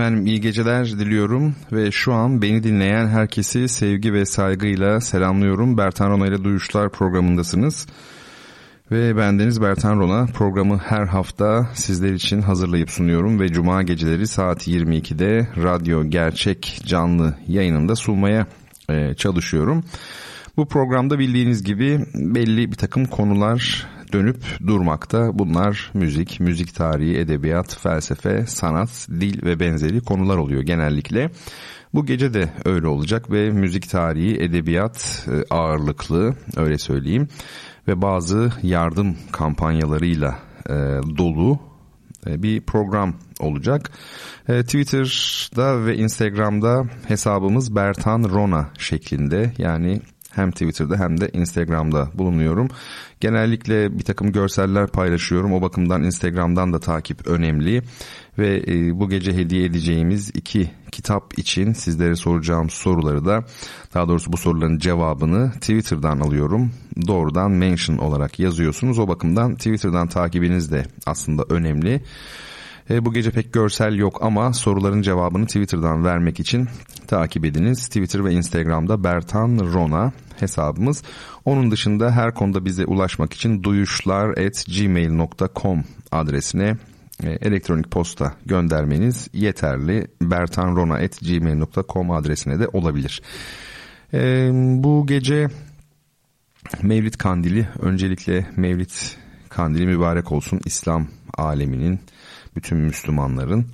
Efendim iyi geceler diliyorum ve şu an beni dinleyen herkesi sevgi ve saygıyla selamlıyorum. Bertan Rona ile Duyuşlar programındasınız. Ve bendeniz Bertan Rona programı her hafta sizler için hazırlayıp sunuyorum ve cuma geceleri saat 22'de radyo gerçek canlı yayınında sunmaya e, çalışıyorum. Bu programda bildiğiniz gibi belli bir takım konular dönüp durmakta. Bunlar müzik, müzik tarihi, edebiyat, felsefe, sanat, dil ve benzeri konular oluyor genellikle. Bu gece de öyle olacak ve müzik tarihi, edebiyat e, ağırlıklı öyle söyleyeyim ve bazı yardım kampanyalarıyla e, dolu e, bir program olacak. E, Twitter'da ve Instagram'da hesabımız Bertan Rona şeklinde yani hem Twitter'da hem de Instagram'da bulunuyorum. Genellikle bir takım görseller paylaşıyorum. O bakımdan Instagram'dan da takip önemli. Ve e, bu gece hediye edeceğimiz iki kitap için sizlere soracağım soruları da daha doğrusu bu soruların cevabını Twitter'dan alıyorum. Doğrudan mention olarak yazıyorsunuz. O bakımdan Twitter'dan takibiniz de aslında önemli. E, bu gece pek görsel yok ama soruların cevabını Twitter'dan vermek için takip ediniz. Twitter ve Instagram'da Bertan Rona hesabımız. Onun dışında her konuda bize ulaşmak için duyuşlar@gmail.com adresine e, elektronik posta göndermeniz yeterli. bertanrona@gmail.com adresine de olabilir. E, bu gece Mevlid Kandili öncelikle Mevlid Kandili mübarek olsun İslam aleminin bütün Müslümanların.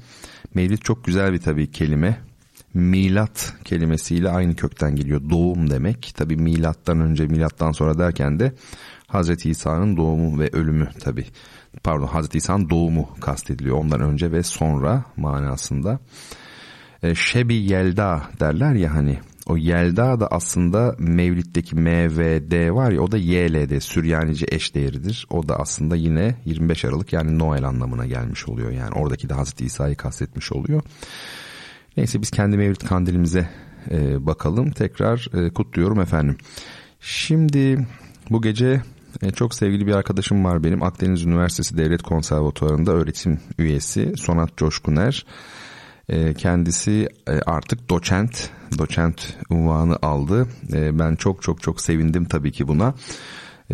Mevlid çok güzel bir tabii kelime. Milat kelimesiyle aynı kökten geliyor. Doğum demek. Tabii milattan önce milattan sonra derken de Hazreti İsa'nın doğumu ve ölümü tabii. Pardon Hazreti İsa'nın doğumu kastediliyor. Ondan önce ve sonra manasında. E, Şebi Yelda derler ya hani o Yelda da aslında Mevlid'deki M ve D var ya o da YLD Süryanice eş değeridir. O da aslında yine 25 Aralık yani Noel anlamına gelmiş oluyor. Yani oradaki de Hazreti İsa'yı kastetmiş oluyor. Neyse biz kendi Mevlid kandilimize e, bakalım. Tekrar e, kutluyorum efendim. Şimdi bu gece e, çok sevgili bir arkadaşım var benim. Akdeniz Üniversitesi Devlet Konservatuvarı'nda öğretim üyesi Sonat Coşkuner. E, kendisi e, artık doçent, doçent unvanı aldı. E, ben çok çok çok sevindim tabii ki buna.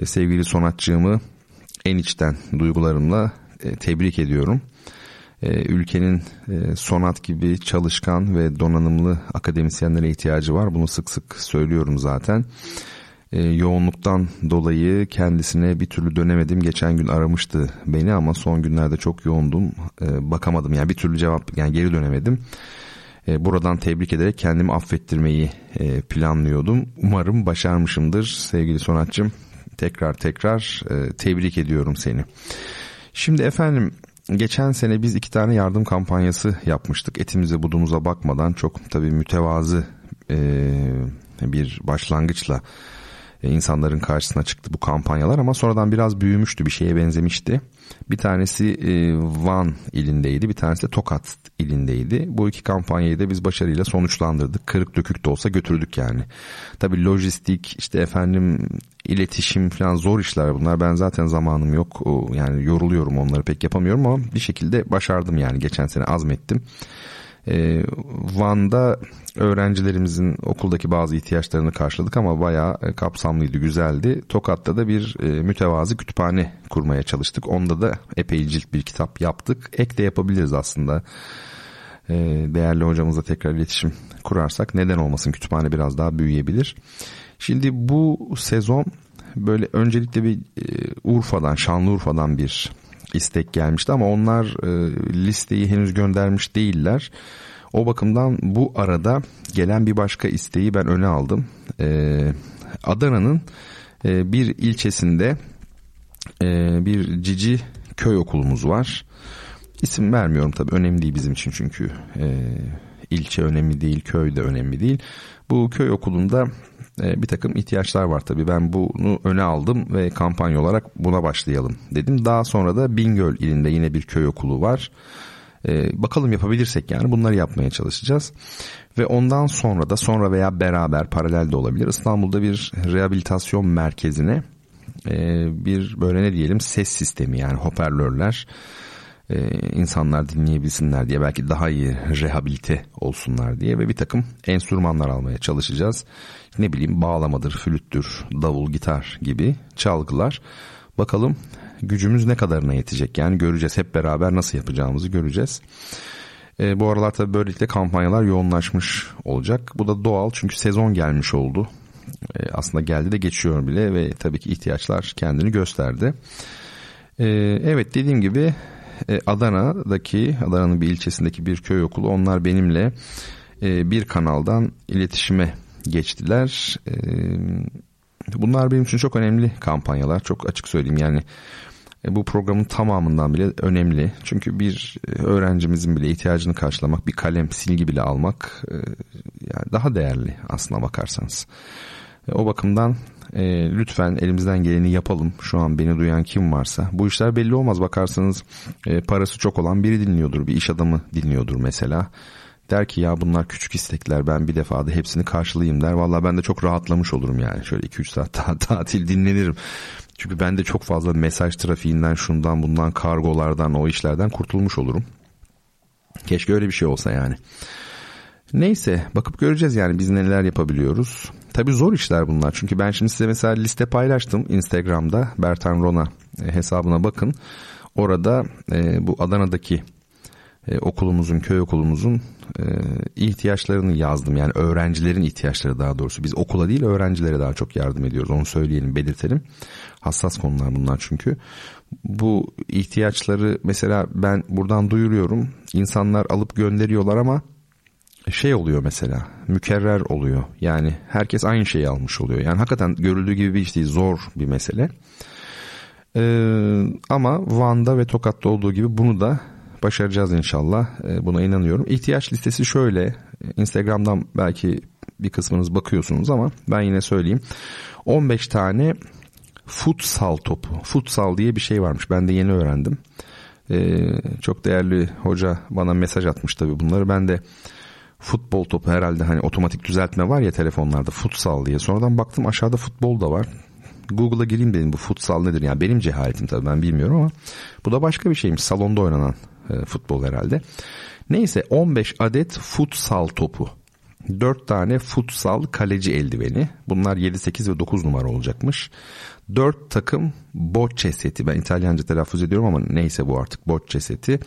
Sevgili sonatçığımı en içten duygularımla tebrik ediyorum. Ülkenin sonat gibi çalışkan ve donanımlı akademisyenlere ihtiyacı var. Bunu sık sık söylüyorum zaten e, yoğunluktan dolayı kendisine bir türlü dönemedim. Geçen gün aramıştı beni ama son günlerde çok yoğundum. E, bakamadım yani bir türlü cevap yani geri dönemedim. E, buradan tebrik ederek kendimi affettirmeyi e, planlıyordum. Umarım başarmışımdır sevgili sanatçım. Tekrar tekrar e, tebrik ediyorum seni. Şimdi efendim geçen sene biz iki tane yardım kampanyası yapmıştık. Etimize budumuza bakmadan çok tabii mütevazı e, bir başlangıçla insanların karşısına çıktı bu kampanyalar ama sonradan biraz büyümüştü bir şeye benzemişti. Bir tanesi e, Van ilindeydi bir tanesi de Tokat ilindeydi. Bu iki kampanyayı da biz başarıyla sonuçlandırdık. Kırık dökük de olsa götürdük yani. Tabi lojistik işte efendim iletişim falan zor işler bunlar. Ben zaten zamanım yok yani yoruluyorum onları pek yapamıyorum ama bir şekilde başardım yani geçen sene azmettim. E, Van'da öğrencilerimizin okuldaki bazı ihtiyaçlarını karşıladık ama bayağı e, kapsamlıydı, güzeldi. Tokat'ta da bir e, mütevazı kütüphane kurmaya çalıştık. Onda da epey cilt bir kitap yaptık. Ek de yapabiliriz aslında. E, değerli hocamızla tekrar iletişim kurarsak neden olmasın kütüphane biraz daha büyüyebilir. Şimdi bu sezon böyle öncelikle bir e, Urfa'dan, Şanlıurfa'dan bir istek gelmişti ama onlar e, listeyi henüz göndermiş değiller. O bakımdan bu arada gelen bir başka isteği ben öne aldım. E, Adana'nın e, bir ilçesinde e, bir cici köy okulumuz var. İsim vermiyorum tabii önemli değil bizim için çünkü e, ilçe önemli değil, köy de önemli değil. Bu köy okulunda bir takım ihtiyaçlar var tabii. Ben bunu öne aldım ve kampanya olarak buna başlayalım dedim. Daha sonra da Bingöl ilinde yine bir köy okulu var. E, bakalım yapabilirsek yani bunları yapmaya çalışacağız. Ve ondan sonra da sonra veya beraber paralel de olabilir İstanbul'da bir rehabilitasyon merkezine e, bir böyle ne diyelim ses sistemi yani hoparlörler e, insanlar dinleyebilsinler diye belki daha iyi rehabilite olsunlar diye ve bir takım enstrümanlar almaya çalışacağız. Ne bileyim bağlamadır, flüttür, davul, gitar gibi çalgılar. Bakalım gücümüz ne kadarına yetecek yani göreceğiz hep beraber nasıl yapacağımızı göreceğiz. E, bu aralar tabii böylelikle kampanyalar yoğunlaşmış olacak. Bu da doğal çünkü sezon gelmiş oldu. E, aslında geldi de geçiyor bile ve tabii ki ihtiyaçlar kendini gösterdi. E, evet dediğim gibi e, Adana'daki Adana'nın bir ilçesindeki bir köy okulu onlar benimle e, bir kanaldan iletişime geçtiler. E, bunlar benim için çok önemli kampanyalar çok açık söyleyeyim yani bu programın tamamından bile önemli. Çünkü bir öğrencimizin bile ihtiyacını karşılamak, bir kalem, silgi bile almak yani daha değerli aslına bakarsanız. O bakımdan e, lütfen elimizden geleni yapalım. Şu an beni duyan kim varsa. Bu işler belli olmaz bakarsanız e, parası çok olan biri dinliyordur. Bir iş adamı dinliyordur mesela. Der ki ya bunlar küçük istekler ben bir defada hepsini karşılayayım der. Valla ben de çok rahatlamış olurum yani. Şöyle 2-3 saat ta- tatil dinlenirim. Çünkü ben de çok fazla mesaj trafiğinden şundan bundan kargolardan o işlerden kurtulmuş olurum. Keşke öyle bir şey olsa yani. Neyse bakıp göreceğiz yani biz neler yapabiliyoruz. Tabii zor işler bunlar. Çünkü ben şimdi size mesela liste paylaştım Instagram'da. Bertan Rona e, hesabına bakın. Orada e, bu Adana'daki e, okulumuzun, köy okulumuzun e, ihtiyaçlarını yazdım. Yani öğrencilerin ihtiyaçları daha doğrusu. Biz okula değil öğrencilere daha çok yardım ediyoruz. Onu söyleyelim, belirtelim. Hassas konular bunlar çünkü. Bu ihtiyaçları mesela ben buradan duyuruyorum. İnsanlar alıp gönderiyorlar ama şey oluyor mesela mükerrer oluyor. Yani herkes aynı şeyi almış oluyor. Yani hakikaten görüldüğü gibi bir iş değil zor bir mesele. Ee, ama Van'da ve Tokat'ta olduğu gibi bunu da başaracağız inşallah. Ee, buna inanıyorum. İhtiyaç listesi şöyle. Instagram'dan belki bir kısmınız bakıyorsunuz ama ben yine söyleyeyim. 15 tane futsal topu. Futsal diye bir şey varmış. Ben de yeni öğrendim. Ee, çok değerli hoca bana mesaj atmış tabii bunları. Ben de futbol topu herhalde hani otomatik düzeltme var ya telefonlarda futsal diye. Sonradan baktım aşağıda futbol da var. Google'a gireyim dedim bu futsal nedir? Yani benim cehaletim tabii ben bilmiyorum ama bu da başka bir şeymiş. Salonda oynanan e, futbol herhalde. Neyse 15 adet futsal topu. 4 tane futsal kaleci eldiveni. Bunlar 7, 8 ve 9 numara olacakmış. 4 takım bocce seti. Ben İtalyanca telaffuz ediyorum ama neyse bu artık bocce seti.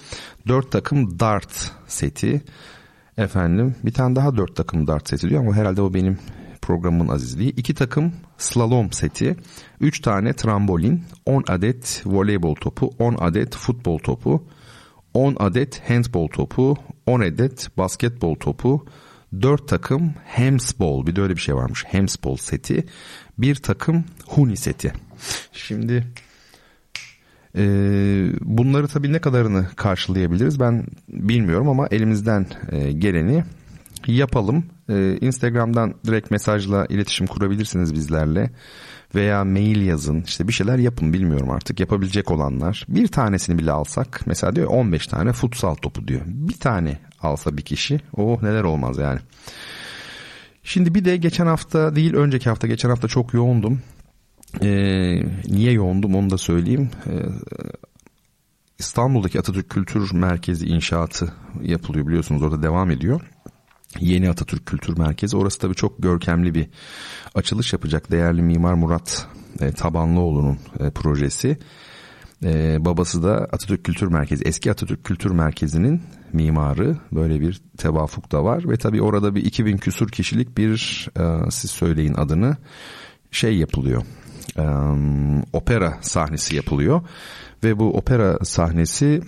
4 takım dart seti. Efendim bir tane daha dört takım dart seti diyor ama herhalde o benim programın azizliği. İki takım slalom seti, üç tane trambolin, on adet voleybol topu, on adet futbol topu, on adet handbol topu, on adet basketbol topu, dört takım hemsbol bir de öyle bir şey varmış hemsbol seti, bir takım huni seti. Şimdi ee, bunları tabii ne kadarını karşılayabiliriz ben bilmiyorum ama elimizden e, geleni yapalım. Ee, Instagram'dan direkt mesajla iletişim kurabilirsiniz bizlerle veya mail yazın işte bir şeyler yapın bilmiyorum artık yapabilecek olanlar bir tanesini bile alsak mesela diyor 15 tane futsal topu diyor bir tane alsa bir kişi oh neler olmaz yani. Şimdi bir de geçen hafta değil önceki hafta geçen hafta çok yoğundum e, niye yoğundum onu da söyleyeyim. E, İstanbul'daki Atatürk Kültür Merkezi inşaatı yapılıyor biliyorsunuz orada devam ediyor. Yeni Atatürk Kültür Merkezi. Orası tabii çok görkemli bir açılış yapacak. Değerli Mimar Murat e, Tabanlıoğlu'nun e, projesi. E, babası da Atatürk Kültür Merkezi, eski Atatürk Kültür Merkezi'nin mimarı. Böyle bir tevafuk da var. Ve tabii orada bir 2000 küsur kişilik bir, e, siz söyleyin adını, şey yapılıyor e, opera sahnesi yapılıyor ve bu opera sahnesi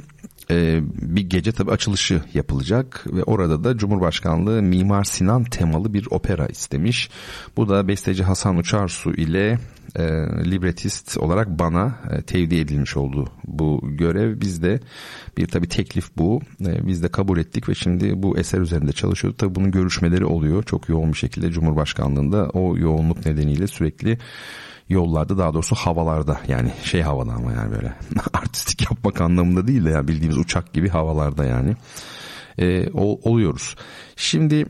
e, bir gece tabi açılışı yapılacak ve orada da Cumhurbaşkanlığı Mimar Sinan temalı bir opera istemiş. Bu da besteci Hasan Uçarsu ile e, libretist olarak bana e, tevdi edilmiş oldu bu görev. Biz de bir tabii teklif bu. E, biz de kabul ettik ve şimdi bu eser üzerinde çalışıyoruz. Tabii bunun görüşmeleri oluyor çok yoğun bir şekilde Cumhurbaşkanlığında o yoğunluk nedeniyle sürekli yollarda daha doğrusu havalarda yani şey havada ama yani böyle artistik yapmak anlamında değil de yani bildiğimiz uçak gibi havalarda yani e, oluyoruz. Şimdi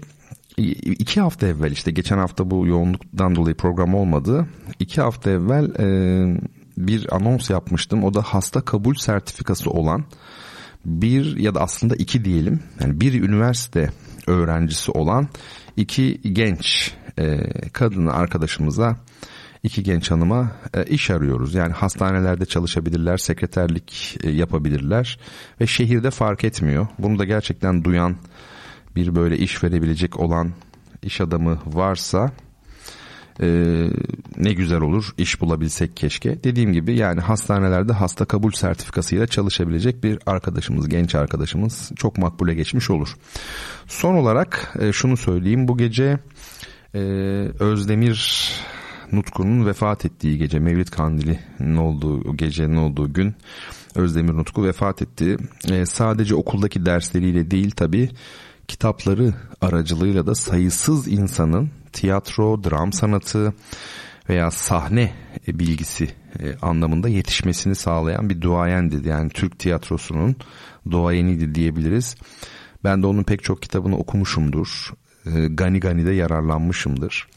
iki hafta evvel işte geçen hafta bu yoğunluktan dolayı program olmadı. İki hafta evvel e, bir anons yapmıştım. O da hasta kabul sertifikası olan bir ya da aslında iki diyelim. Yani bir üniversite öğrencisi olan iki genç e, kadın arkadaşımıza iki genç hanıma e, iş arıyoruz. Yani hastanelerde çalışabilirler, sekreterlik e, yapabilirler ve şehirde fark etmiyor. Bunu da gerçekten duyan bir böyle iş verebilecek olan iş adamı varsa e, ne güzel olur iş bulabilsek keşke. Dediğim gibi yani hastanelerde hasta kabul sertifikasıyla çalışabilecek bir arkadaşımız, genç arkadaşımız çok makbule geçmiş olur. Son olarak e, şunu söyleyeyim bu gece e, Özdemir Nutku'nun vefat ettiği gece Mevlid Kandili'nin olduğu gecenin olduğu gün Özdemir Nutku vefat etti. E, sadece okuldaki dersleriyle değil tabi kitapları aracılığıyla da sayısız insanın tiyatro, dram sanatı veya sahne bilgisi e, anlamında yetişmesini sağlayan bir duayendi. Yani Türk tiyatrosunun duayeniydi diyebiliriz. Ben de onun pek çok kitabını okumuşumdur. E, Gani Gani'de yararlanmışımdır.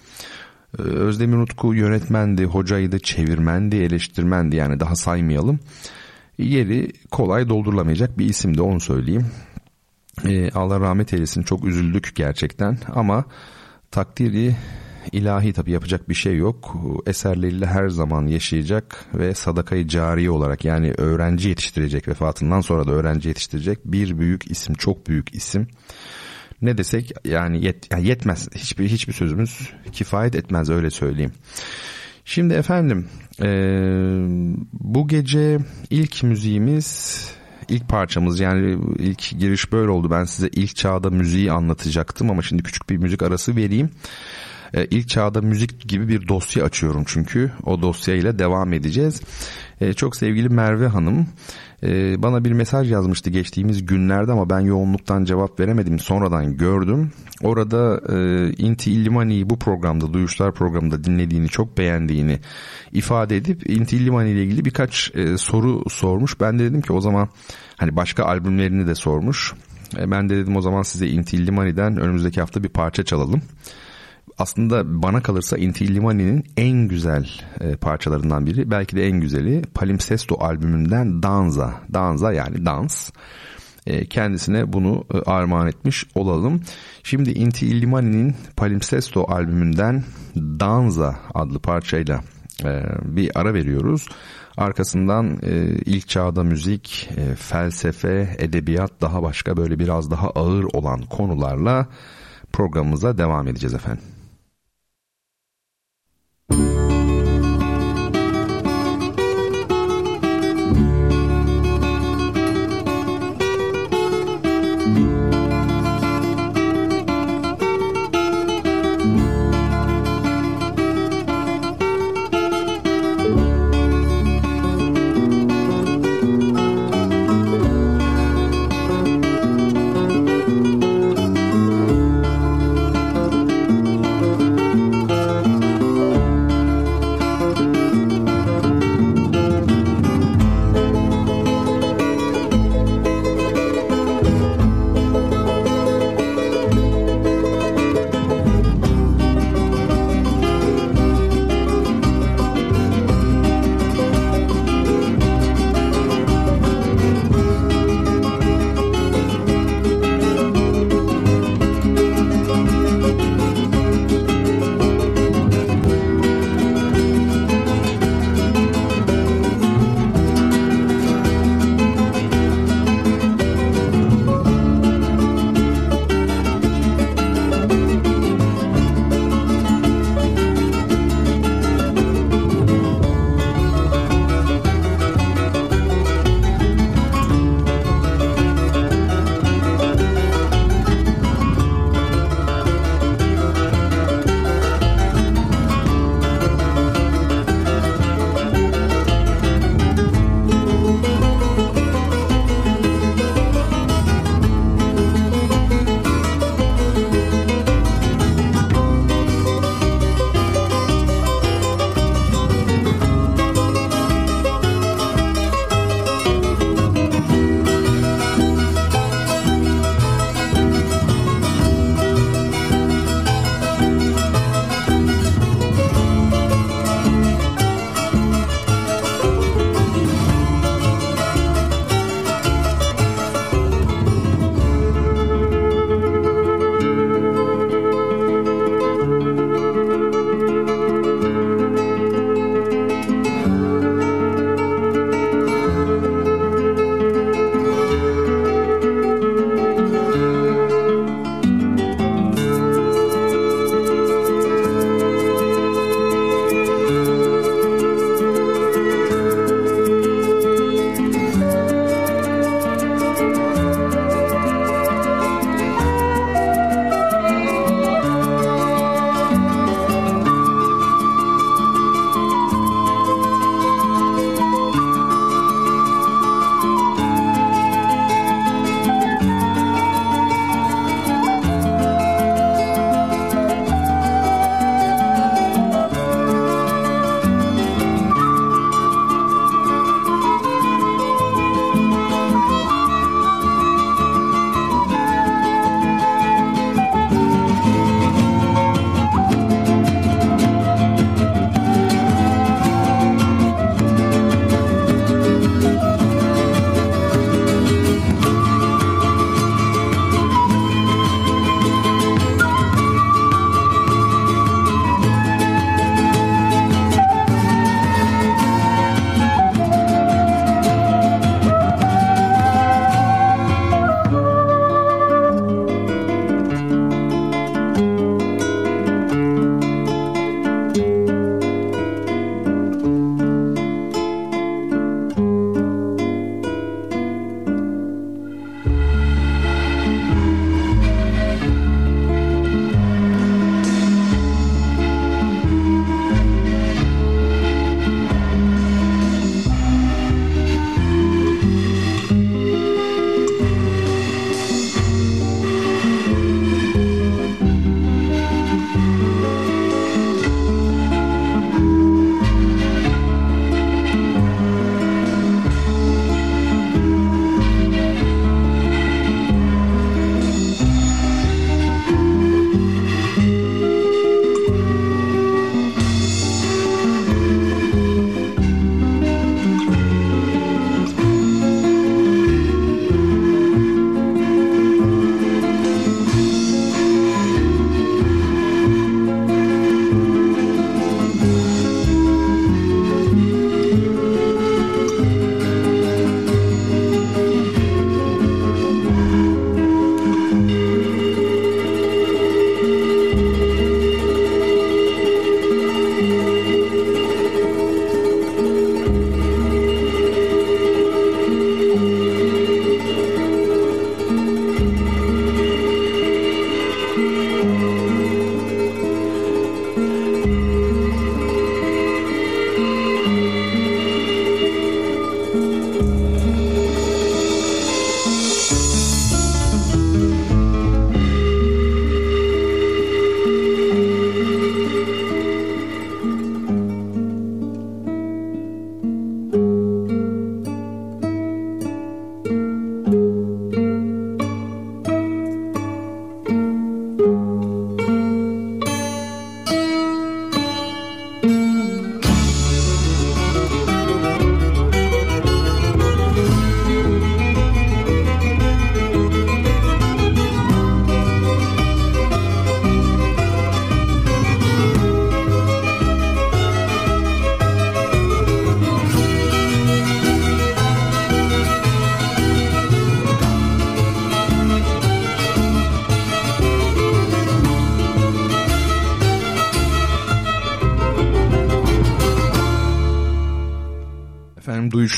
E, Özdemir Utku yönetmendi, hocaydı, çevirmendi, eleştirmendi yani daha saymayalım. Yeri kolay doldurulamayacak bir isimdi onu söyleyeyim. E, Allah rahmet eylesin çok üzüldük gerçekten ama takdiri ilahi tabi yapacak bir şey yok. Eserleriyle her zaman yaşayacak ve sadakayı cari olarak yani öğrenci yetiştirecek vefatından sonra da öğrenci yetiştirecek bir büyük isim, çok büyük isim. Ne desek yani, yet, yani yetmez. Hiçbir hiçbir sözümüz kifayet etmez öyle söyleyeyim. Şimdi efendim e, bu gece ilk müziğimiz ilk parçamız yani ilk giriş böyle oldu. Ben size ilk çağda müziği anlatacaktım ama şimdi küçük bir müzik arası vereyim. Ee, ilk çağda müzik gibi bir dosya açıyorum çünkü o dosya ile devam edeceğiz. Ee, çok sevgili Merve Hanım e, bana bir mesaj yazmıştı geçtiğimiz günlerde ama ben yoğunluktan cevap veremedim. Sonradan gördüm. Orada e, Inti Illimani'yi bu programda, Duyuşlar programında dinlediğini, çok beğendiğini ifade edip Inti Illimani ile ilgili birkaç e, soru sormuş. Ben de dedim ki o zaman hani başka albümlerini de sormuş. E, ben de dedim o zaman size Inti Illimani'den önümüzdeki hafta bir parça çalalım aslında bana kalırsa Inti Illimani'nin en güzel e, parçalarından biri belki de en güzeli Palimpsesto albümünden Danza. Danza yani dans. E, kendisine bunu e, armağan etmiş olalım. Şimdi Inti Illimani'nin Palimpsesto albümünden Danza adlı parçayla e, bir ara veriyoruz. Arkasından e, ilk çağda müzik, e, felsefe, edebiyat daha başka böyle biraz daha ağır olan konularla programımıza devam edeceğiz efendim.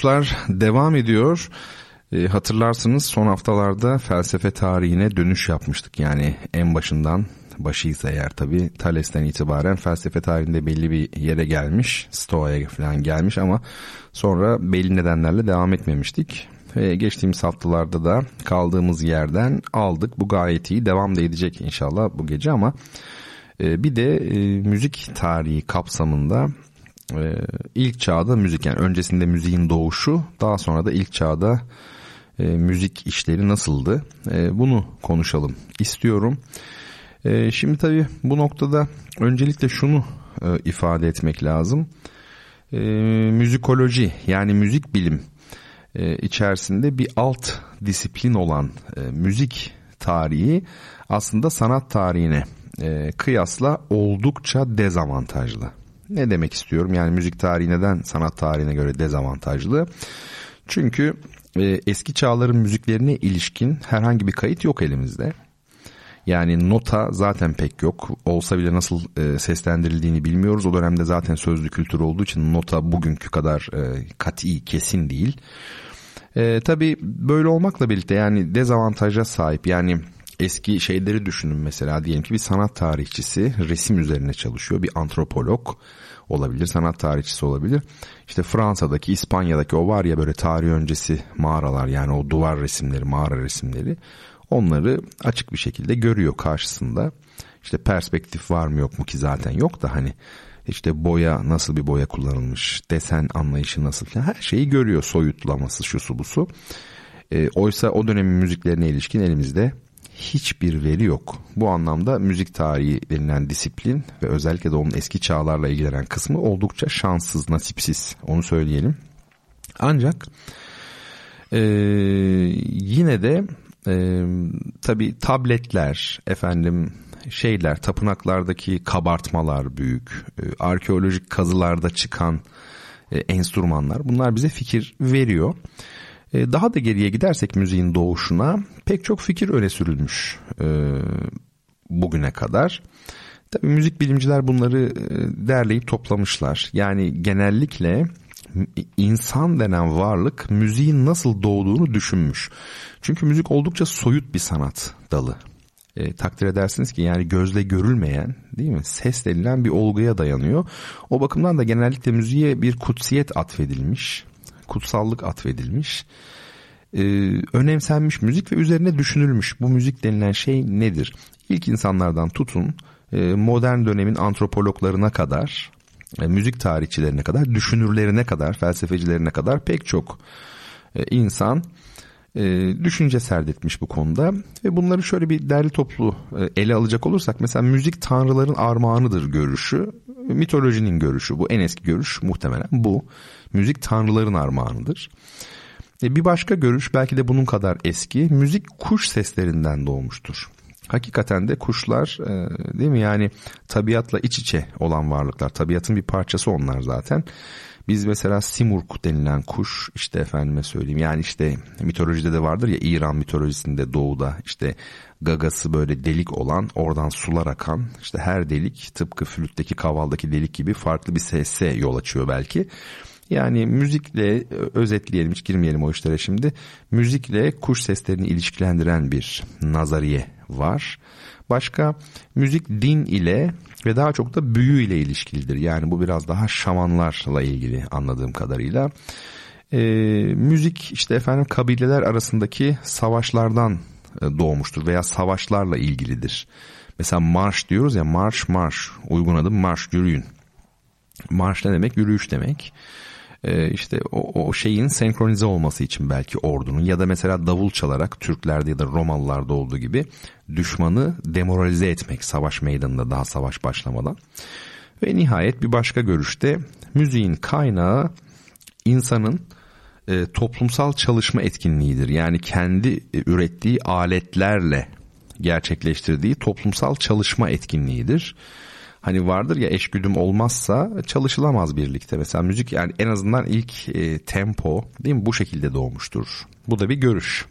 Duyuşlar devam ediyor. E, hatırlarsınız son haftalarda felsefe tarihine dönüş yapmıştık. Yani en başından başıysa eğer tabi Thales'ten itibaren felsefe tarihinde belli bir yere gelmiş. Stoa'ya falan gelmiş ama sonra belli nedenlerle devam etmemiştik. Ve geçtiğimiz haftalarda da kaldığımız yerden aldık. Bu gayet iyi. Devam da edecek inşallah bu gece ama e, bir de e, müzik tarihi kapsamında e, ilk çağda müzik yani öncesinde müziğin doğuşu daha sonra da ilk çağda e, müzik işleri nasıldı e, bunu konuşalım istiyorum. E, şimdi tabii bu noktada öncelikle şunu e, ifade etmek lazım. E, müzikoloji yani müzik bilim e, içerisinde bir alt disiplin olan e, müzik tarihi aslında sanat tarihine e, kıyasla oldukça dezavantajlı. Ne demek istiyorum? Yani müzik tarihi neden sanat tarihine göre dezavantajlı? Çünkü e, eski çağların müziklerine ilişkin herhangi bir kayıt yok elimizde. Yani nota zaten pek yok. Olsa bile nasıl e, seslendirildiğini bilmiyoruz. O dönemde zaten sözlü kültür olduğu için nota bugünkü kadar e, kat'i, kesin değil. E, tabii böyle olmakla birlikte yani dezavantaja sahip. Yani eski şeyleri düşünün mesela diyelim ki bir sanat tarihçisi resim üzerine çalışıyor. Bir antropolog olabilir, sanat tarihçisi olabilir. İşte Fransa'daki, İspanya'daki o var ya böyle tarih öncesi mağaralar yani o duvar resimleri, mağara resimleri. Onları açık bir şekilde görüyor karşısında. İşte perspektif var mı yok mu ki zaten yok da hani işte boya nasıl bir boya kullanılmış, desen anlayışı nasıl falan her şeyi görüyor soyutlaması şu su bu su. E, oysa o dönemin müziklerine ilişkin elimizde hiçbir veri yok. Bu anlamda müzik tarihi denilen disiplin ve özellikle de onun eski çağlarla ilgilenen kısmı oldukça şanssız, nasipsiz onu söyleyelim. Ancak e, yine de e, tabi tabletler, efendim şeyler, tapınaklardaki kabartmalar büyük, e, arkeolojik kazılarda çıkan e, enstrümanlar bunlar bize fikir veriyor. E, daha da geriye gidersek müziğin doğuşuna pek çok fikir öne sürülmüş e, bugüne kadar. Tabii müzik bilimciler bunları e, derleyip toplamışlar. Yani genellikle insan denen varlık müziğin nasıl doğduğunu düşünmüş. Çünkü müzik oldukça soyut bir sanat dalı. E, takdir edersiniz ki yani gözle görülmeyen değil mi ses denilen bir olguya dayanıyor. O bakımdan da genellikle müziğe bir kutsiyet atfedilmiş kutsallık atfedilmiş, e, önemsenmiş müzik ve üzerine düşünülmüş. Bu müzik denilen şey nedir? İlk insanlardan tutun e, modern dönemin antropologlarına kadar, e, müzik tarihçilerine kadar, düşünürlerine kadar, felsefecilerine kadar pek çok e, insan düşünce serdetmiş bu konuda ve bunları şöyle bir derli toplu ele alacak olursak mesela müzik tanrıların armağanıdır görüşü mitolojinin görüşü bu en eski görüş muhtemelen bu müzik tanrıların armağanıdır. E, bir başka görüş belki de bunun kadar eski müzik kuş seslerinden doğmuştur. Hakikaten de kuşlar e, değil mi yani tabiatla iç içe olan varlıklar tabiatın bir parçası onlar zaten biz mesela simurg denilen kuş işte efendime söyleyeyim yani işte mitolojide de vardır ya İran mitolojisinde doğuda işte gagası böyle delik olan oradan sular akan işte her delik tıpkı flütteki kavaldaki delik gibi farklı bir sese yol açıyor belki. Yani müzikle özetleyelim hiç girmeyelim o işlere şimdi. Müzikle kuş seslerini ilişkilendiren bir nazariye var. Başka müzik din ile ve daha çok da büyü ile ilişkilidir. Yani bu biraz daha şamanlarla ilgili anladığım kadarıyla. E, müzik işte efendim kabileler arasındaki savaşlardan e, doğmuştur veya savaşlarla ilgilidir. Mesela marş diyoruz ya marş marş uygun adı marş yürüyün. Marş ne demek? Yürüyüş demek e, işte o, o şeyin senkronize olması için belki ordunun ya da mesela davul çalarak Türklerde ya da Romalılarda olduğu gibi düşmanı demoralize etmek savaş meydanında daha savaş başlamadan. Ve nihayet bir başka görüşte müziğin kaynağı insanın e, toplumsal çalışma etkinliğidir. Yani kendi e, ürettiği aletlerle gerçekleştirdiği toplumsal çalışma etkinliğidir hani vardır ya eşgüdüm olmazsa çalışılamaz birlikte. Mesela müzik yani en azından ilk e, tempo değil mi bu şekilde doğmuştur. Bu da bir görüş.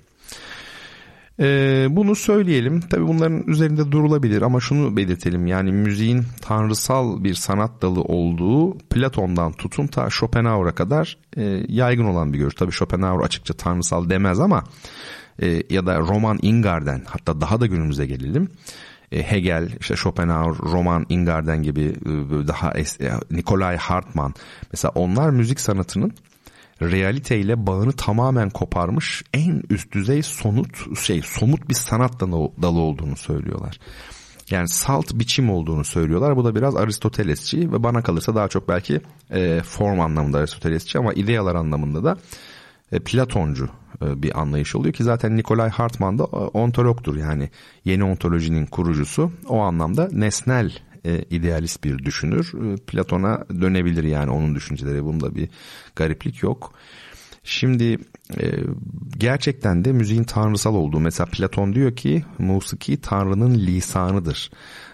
Ee, bunu söyleyelim. Tabii bunların üzerinde durulabilir ama şunu belirtelim. Yani müziğin tanrısal bir sanat dalı olduğu Platon'dan tutun ta Schopenhauer'a kadar e, yaygın olan bir görüş. Tabii Schopenhauer açıkça tanrısal demez ama e, ya da Roman Ingarden hatta daha da günümüze gelelim. E, Hegel, işte Schopenhauer, Roman Ingarden gibi e, daha e, Nikolai Hartmann mesela onlar müzik sanatının realiteyle bağını tamamen koparmış en üst düzey sonut şey somut bir sanat dalı olduğunu söylüyorlar. Yani salt biçim olduğunu söylüyorlar. Bu da biraz Aristotelesçi ve bana kalırsa daha çok belki e, form anlamında Aristotelesçi ama idealar anlamında da e, Platoncu bir anlayış oluyor ki zaten Nikolay Hartman da e, ontologdur yani yeni ontolojinin kurucusu. O anlamda nesnel e, idealist bir düşünür. E, Platon'a dönebilir yani onun düşünceleri. Bunda bir gariplik yok. Şimdi e, gerçekten de müziğin tanrısal olduğu mesela Platon diyor ki musiki tanrının lisanıdır.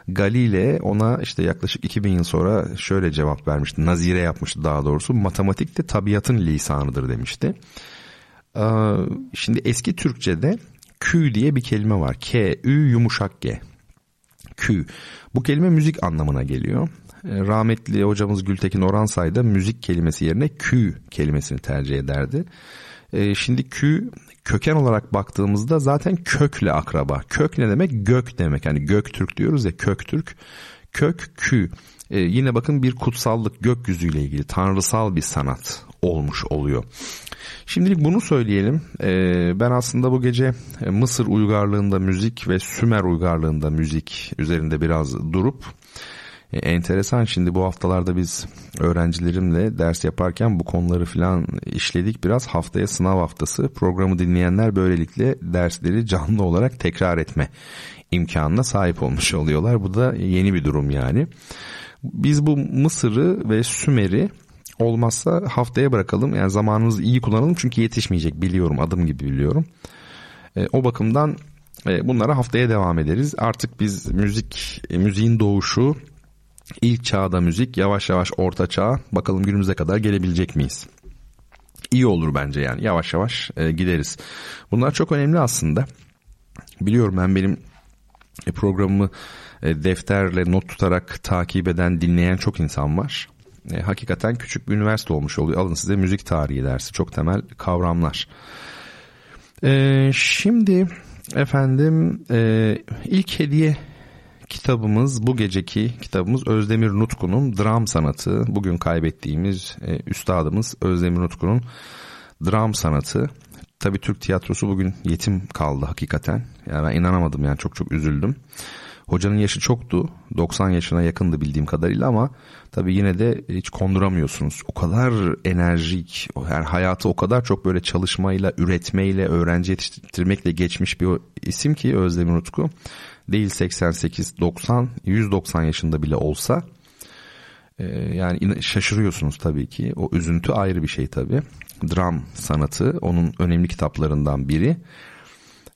Galile ona işte yaklaşık 2000 yıl sonra şöyle cevap vermişti. Nazire yapmıştı daha doğrusu. Matematik de tabiatın lisanıdır demişti. E, şimdi eski Türkçe'de kü diye bir kelime var. K, ü yumuşak G. Kü. Bu kelime müzik anlamına geliyor. E, rahmetli hocamız Gültekin Oransay da müzik kelimesi yerine kü kelimesini tercih ederdi. E, şimdi kü köken olarak baktığımızda zaten kökle akraba. Kök ne demek? Gök demek. Yani Göktürk diyoruz ya Köktürk. Kök. Ee, yine bakın bir kutsallık gökyüzüyle ilgili tanrısal bir sanat olmuş oluyor. Şimdilik bunu söyleyelim. Ee, ben aslında bu gece e, Mısır uygarlığında müzik ve Sümer uygarlığında müzik üzerinde biraz durup e, enteresan şimdi bu haftalarda biz öğrencilerimle ders yaparken bu konuları falan işledik biraz haftaya sınav haftası programı dinleyenler böylelikle dersleri canlı olarak tekrar etme imkanına sahip olmuş oluyorlar bu da yeni bir durum yani. Biz bu Mısır'ı ve Sümer'i olmazsa haftaya bırakalım. Yani zamanımızı iyi kullanalım çünkü yetişmeyecek biliyorum adım gibi biliyorum. E, o bakımdan e, bunlara haftaya devam ederiz. Artık biz müzik, e, müziğin doğuşu, ilk çağda müzik, yavaş yavaş orta çağ, bakalım günümüze kadar gelebilecek miyiz? İyi olur bence yani yavaş yavaş e, gideriz. Bunlar çok önemli aslında. Biliyorum ben benim e, programımı e, defterle not tutarak takip eden, dinleyen çok insan var. E, hakikaten küçük bir üniversite olmuş oluyor. Alın size müzik tarihi dersi. Çok temel kavramlar. E, şimdi efendim e, ilk hediye kitabımız bu geceki kitabımız Özdemir Nutku'nun dram sanatı. Bugün kaybettiğimiz e, üstadımız Özdemir Nutku'nun dram sanatı. Tabii Türk tiyatrosu bugün yetim kaldı hakikaten. Yani ben inanamadım yani çok çok üzüldüm. Hocanın yaşı çoktu. 90 yaşına yakındı bildiğim kadarıyla ama tabii yine de hiç konduramıyorsunuz. O kadar enerjik, yani hayatı o kadar çok böyle çalışmayla, üretmeyle, öğrenci yetiştirmekle geçmiş bir isim ki Özdemir Utku. Değil 88, 90, 190 yaşında bile olsa e, yani şaşırıyorsunuz tabii ki. O üzüntü ayrı bir şey tabii. Dram sanatı onun önemli kitaplarından biri.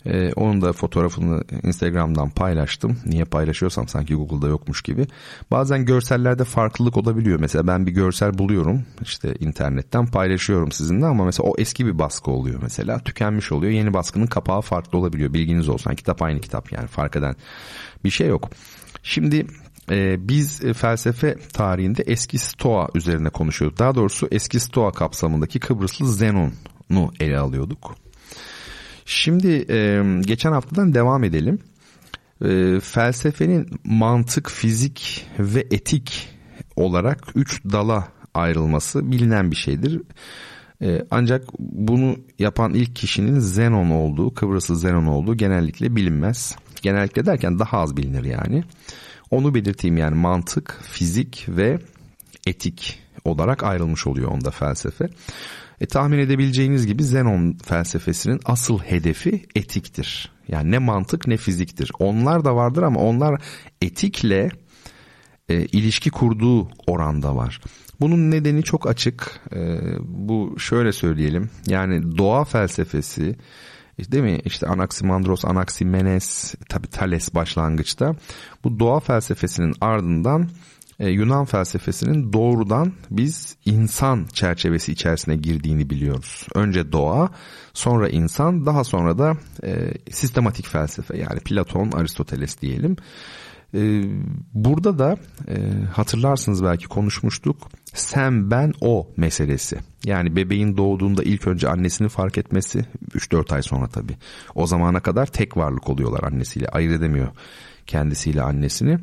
Ee, onun da fotoğrafını Instagram'dan paylaştım. Niye paylaşıyorsam sanki Google'da yokmuş gibi. Bazen görsellerde farklılık olabiliyor. Mesela ben bir görsel buluyorum işte internetten paylaşıyorum sizinle ama mesela o eski bir baskı oluyor mesela. Tükenmiş oluyor. Yeni baskının kapağı farklı olabiliyor. Bilginiz olsun. Kitap aynı kitap yani fark eden bir şey yok. Şimdi e, biz e, felsefe tarihinde eski Stoa üzerine konuşuyorduk. Daha doğrusu eski Stoa kapsamındaki Kıbrıslı Zenon'u ele alıyorduk. Şimdi e, geçen haftadan devam edelim. E, felsefenin mantık, fizik ve etik olarak üç dala ayrılması bilinen bir şeydir. E, ancak bunu yapan ilk kişinin Zenon olduğu, Kıbrıslı Zenon olduğu genellikle bilinmez. Genellikle derken daha az bilinir yani. Onu belirteyim yani mantık, fizik ve etik olarak ayrılmış oluyor onda felsefe. E, tahmin edebileceğiniz gibi Zenon felsefesinin asıl hedefi etiktir. Yani ne mantık ne fiziktir. Onlar da vardır ama onlar etikle e, ilişki kurduğu oranda var. Bunun nedeni çok açık. E, bu şöyle söyleyelim. Yani doğa felsefesi değil mi? İşte Anaximandros, Anaximenes, tabi Thales başlangıçta. Bu doğa felsefesinin ardından e, Yunan felsefesinin doğrudan biz insan çerçevesi içerisine girdiğini biliyoruz. Önce doğa, sonra insan, daha sonra da e, sistematik felsefe yani Platon, Aristoteles diyelim. E, burada da e, hatırlarsınız belki konuşmuştuk sen ben o meselesi. Yani bebeğin doğduğunda ilk önce annesini fark etmesi 3-4 ay sonra tabii. O zamana kadar tek varlık oluyorlar annesiyle ayırt edemiyor kendisiyle annesini.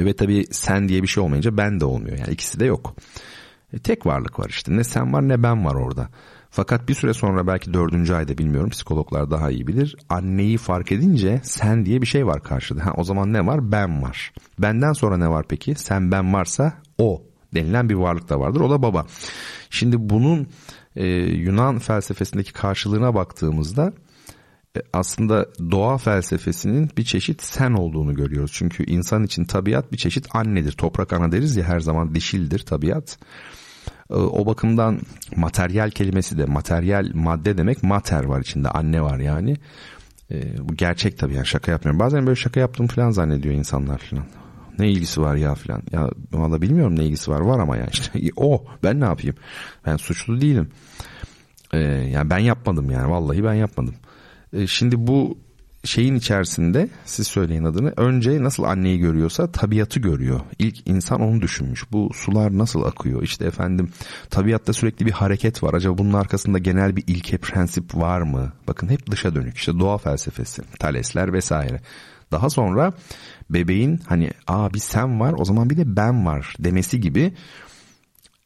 Ve tabii sen diye bir şey olmayınca ben de olmuyor. Yani ikisi de yok. E, tek varlık var işte. Ne sen var ne ben var orada. Fakat bir süre sonra belki dördüncü ayda bilmiyorum psikologlar daha iyi bilir. Anneyi fark edince sen diye bir şey var karşıda. Ha, o zaman ne var? Ben var. Benden sonra ne var peki? Sen ben varsa o denilen bir varlık da vardır. O da baba. Şimdi bunun e, Yunan felsefesindeki karşılığına baktığımızda aslında doğa felsefesinin bir çeşit sen olduğunu görüyoruz. Çünkü insan için tabiat bir çeşit annedir. Toprak ana deriz ya her zaman dişildir tabiat. E, o bakımdan materyal kelimesi de materyal madde demek mater var içinde anne var yani. E, bu gerçek tabii yani şaka yapmıyorum. Bazen böyle şaka yaptığımı falan zannediyor insanlar falan. Ne ilgisi var ya falan. Ya valla bilmiyorum ne ilgisi var. Var ama ya işte. O ben ne yapayım? Ben suçlu değilim. Ee, yani ben yapmadım yani. Vallahi ben yapmadım. Ee, şimdi bu şeyin içerisinde siz söyleyin adını önce nasıl anneyi görüyorsa tabiatı görüyor. İlk insan onu düşünmüş. Bu sular nasıl akıyor? İşte efendim tabiatta sürekli bir hareket var. Acaba bunun arkasında genel bir ilke prensip var mı? Bakın hep dışa dönük. İşte doğa felsefesi, Thalesler vesaire. Daha sonra bebeğin hani aa bir sen var o zaman bir de ben var demesi gibi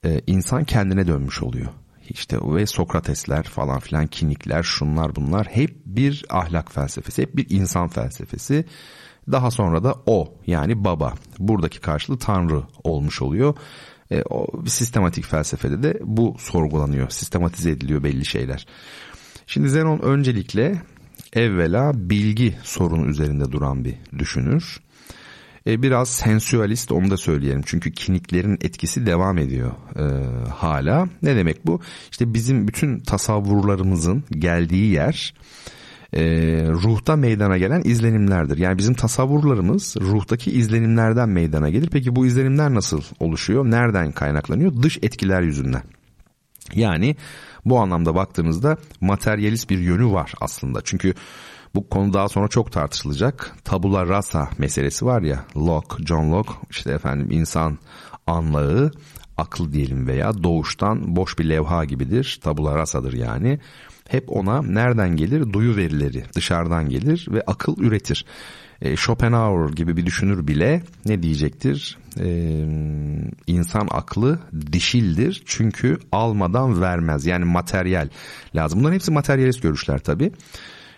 e, insan kendine dönmüş oluyor. İşte ve Sokratesler falan filan kinikler şunlar bunlar hep bir ahlak felsefesi hep bir insan felsefesi. Daha sonra da o yani baba buradaki karşılığı tanrı olmuş oluyor. E, o sistematik felsefede de bu sorgulanıyor sistematize ediliyor belli şeyler. Şimdi Zenon öncelikle evvela bilgi sorunu üzerinde duran bir düşünür. E, biraz sensualist onu da söyleyelim. Çünkü kiniklerin etkisi devam ediyor e, hala. Ne demek bu? İşte bizim bütün tasavvurlarımızın geldiği yer e, ruhta meydana gelen izlenimlerdir. Yani bizim tasavvurlarımız ruhtaki izlenimlerden meydana gelir. Peki bu izlenimler nasıl oluşuyor? Nereden kaynaklanıyor? Dış etkiler yüzünden. Yani bu anlamda baktığınızda materyalist bir yönü var aslında. Çünkü bu konu daha sonra çok tartışılacak. Tabula rasa meselesi var ya Locke, John Locke işte efendim insan anlağı akıl diyelim veya doğuştan boş bir levha gibidir. Tabula rasadır yani. Hep ona nereden gelir? Duyu verileri dışarıdan gelir ve akıl üretir. E, Schopenhauer gibi bir düşünür bile ne diyecektir? E, insan aklı dişildir çünkü almadan vermez. Yani materyal lazım. Bunların hepsi materyalist görüşler tabii.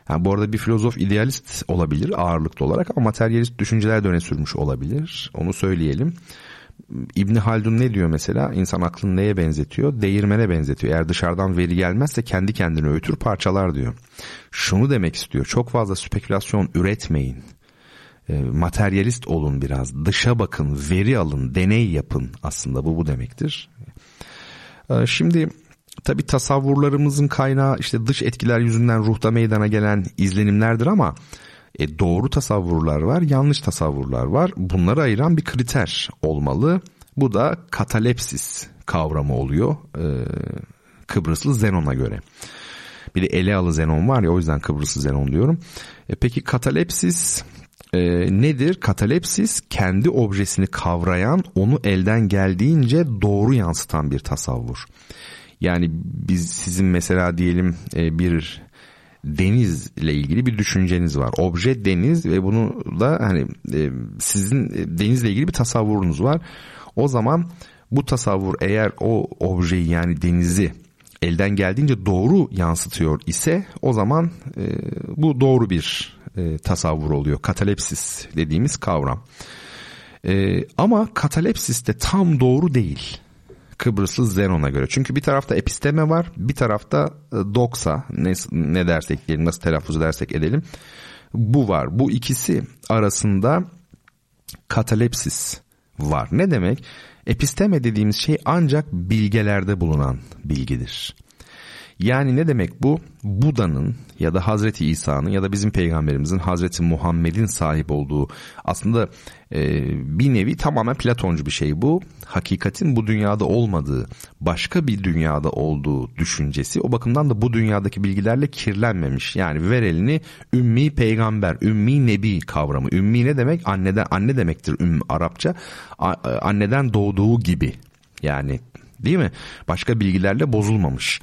Yani bu arada bir filozof idealist olabilir ağırlıklı olarak ama materyalist düşünceler de öne sürmüş olabilir. Onu söyleyelim. İbni Haldun ne diyor mesela? İnsan aklını neye benzetiyor? Değirmene benzetiyor. Eğer dışarıdan veri gelmezse kendi kendini öğütür parçalar diyor. Şunu demek istiyor. Çok fazla spekülasyon üretmeyin. E, materyalist olun biraz. Dışa bakın, veri alın, deney yapın aslında bu bu demektir. E, şimdi tabi tasavvurlarımızın kaynağı işte dış etkiler yüzünden ruhta meydana gelen izlenimlerdir ama e, doğru tasavvurlar var, yanlış tasavvurlar var. Bunları ayıran bir kriter olmalı. Bu da katalepsis kavramı oluyor e, Kıbrıslı Zenon'a göre. Bir de Elealı Zenon var ya o yüzden Kıbrıslı Zenon diyorum. E, peki katalepsis e, nedir? Katalepsis kendi objesini kavrayan, onu elden geldiğince doğru yansıtan bir tasavvur. Yani biz sizin mesela diyelim e, bir denizle ilgili bir düşünceniz var. Obje deniz ve bunu da hani e, sizin denizle ilgili bir tasavvurunuz var. O zaman bu tasavvur eğer o objeyi yani denizi elden geldiğince doğru yansıtıyor ise o zaman e, bu doğru bir e, tasavvur oluyor. Katalepsis dediğimiz kavram. E, ama katalepsis de tam doğru değil. Kıbrıslı Zenon'a göre. Çünkü bir tarafta episteme var, bir tarafta e, doksa ne, ne dersek diyelim, nasıl telaffuz edersek edelim. Bu var. Bu ikisi arasında katalepsis var. Ne demek? Episteme dediğimiz şey ancak bilgelerde bulunan bilgidir. Yani ne demek bu? Buda'nın ya da Hazreti İsa'nın ya da bizim peygamberimizin Hazreti Muhammed'in sahip olduğu aslında e, bir nevi tamamen Platoncu bir şey bu. Hakikatin bu dünyada olmadığı, başka bir dünyada olduğu düşüncesi. O bakımdan da bu dünyadaki bilgilerle kirlenmemiş. Yani ver elini ümmi peygamber, ümmi nebi kavramı. Ümmi ne demek? Anneden anne demektir ümm Arapça. A, anneden doğduğu gibi. Yani değil mi? Başka bilgilerle bozulmamış.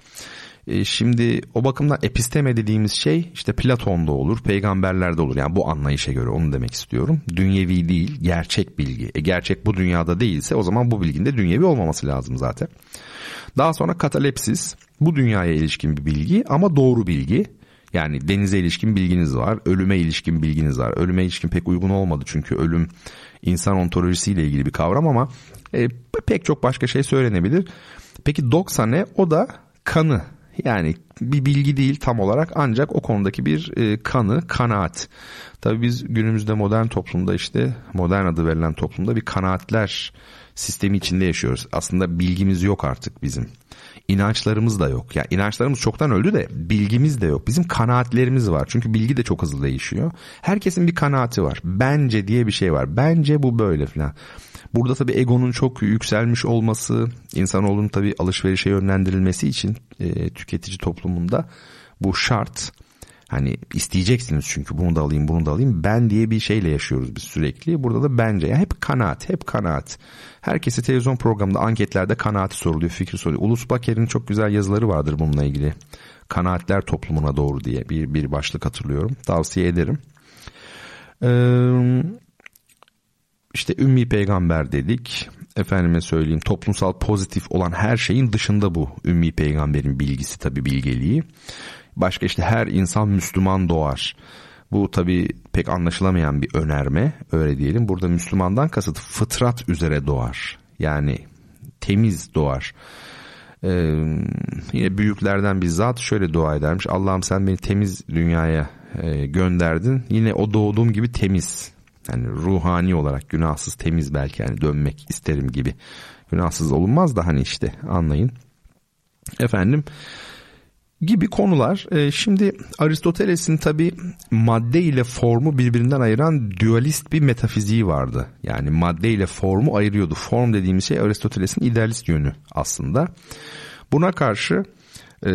E, şimdi o bakımdan episteme dediğimiz şey işte Platon'da olur, peygamberlerde olur. Yani bu anlayışa göre onu demek istiyorum. Dünyevi değil, gerçek bilgi. E, gerçek bu dünyada değilse o zaman bu bilginin de dünyevi olmaması lazım zaten. Daha sonra katalepsis. Bu dünyaya ilişkin bir bilgi ama doğru bilgi. Yani denize ilişkin bilginiz var, ölüme ilişkin bilginiz var. Ölüme ilişkin pek uygun olmadı çünkü ölüm insan ontolojisiyle ilgili bir kavram ama e, pek çok başka şey söylenebilir. Peki doksa ne? O da kanı yani bir bilgi değil tam olarak ancak o konudaki bir e, kanı, kanaat. Tabii biz günümüzde modern toplumda işte modern adı verilen toplumda bir kanaatler sistemi içinde yaşıyoruz. Aslında bilgimiz yok artık bizim. İnançlarımız da yok. Yani inançlarımız çoktan öldü de bilgimiz de yok. Bizim kanaatlerimiz var. Çünkü bilgi de çok hızlı değişiyor. Herkesin bir kanaati var. Bence diye bir şey var. Bence bu böyle falan. Burada tabii egonun çok yükselmiş olması, insanoğlunun tabii alışverişe yönlendirilmesi için e, tüketici toplumunda bu şart. Hani isteyeceksiniz çünkü bunu da alayım bunu da alayım. Ben diye bir şeyle yaşıyoruz biz sürekli. Burada da bence ya hep kanaat hep kanaat. Herkese televizyon programında anketlerde kanaati soruluyor fikir soruluyor. Ulus Baker'in çok güzel yazıları vardır bununla ilgili. Kanaatler toplumuna doğru diye bir, bir başlık hatırlıyorum. Tavsiye ederim. Ee, işte ümmi peygamber dedik. Efendime söyleyeyim toplumsal pozitif olan her şeyin dışında bu ümmi peygamberin bilgisi tabi bilgeliği. Başka işte her insan Müslüman doğar. Bu tabi pek anlaşılamayan bir önerme öyle diyelim. Burada Müslümandan kasıt fıtrat üzere doğar. Yani temiz doğar. Ee, yine büyüklerden bizzat şöyle dua edermiş. Allah'ım sen beni temiz dünyaya e, gönderdin. Yine o doğduğum gibi temiz yani ruhani olarak günahsız temiz belki yani dönmek isterim gibi. Günahsız olunmaz da hani işte anlayın. Efendim gibi konular. Ee, şimdi Aristoteles'in tabi madde ile formu birbirinden ayıran dualist bir metafiziği vardı. Yani madde ile formu ayırıyordu. Form dediğimiz şey Aristoteles'in idealist yönü aslında. Buna karşı e,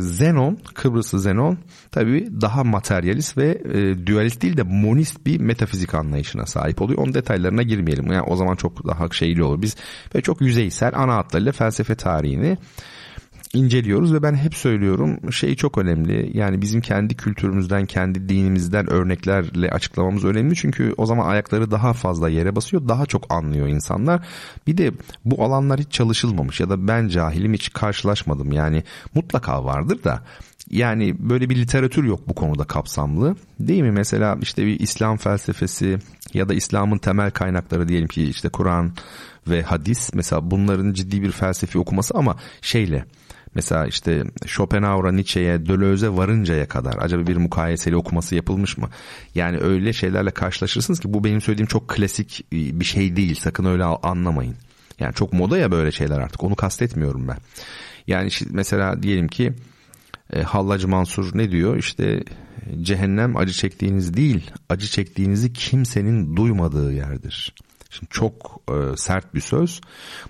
Zenon, Kıbrıslı Zenon tabii daha materyalist ve e, dualist değil de monist bir metafizik anlayışına sahip oluyor. Onun detaylarına girmeyelim. Yani o zaman çok daha şeyli olur. Biz ve çok yüzeysel ana hatlarıyla felsefe tarihini inceliyoruz ve ben hep söylüyorum şey çok önemli. Yani bizim kendi kültürümüzden, kendi dinimizden örneklerle açıklamamız önemli. Çünkü o zaman ayakları daha fazla yere basıyor, daha çok anlıyor insanlar. Bir de bu alanlar hiç çalışılmamış ya da ben cahilim hiç karşılaşmadım. Yani mutlaka vardır da yani böyle bir literatür yok bu konuda kapsamlı. Değil mi? Mesela işte bir İslam felsefesi ya da İslam'ın temel kaynakları diyelim ki işte Kur'an ve hadis mesela bunların ciddi bir felsefi okuması ama şeyle Mesela işte Schopenhauer'a, Nietzsche'ye, Deleuze'e varıncaya kadar acaba bir mukayeseli okuması yapılmış mı? Yani öyle şeylerle karşılaşırsınız ki bu benim söylediğim çok klasik bir şey değil. Sakın öyle anlamayın. Yani çok moda ya böyle şeyler artık. Onu kastetmiyorum ben. Yani mesela diyelim ki e, Hallacı Mansur ne diyor? İşte cehennem acı çektiğiniz değil, acı çektiğinizi kimsenin duymadığı yerdir. Şimdi çok e, sert bir söz.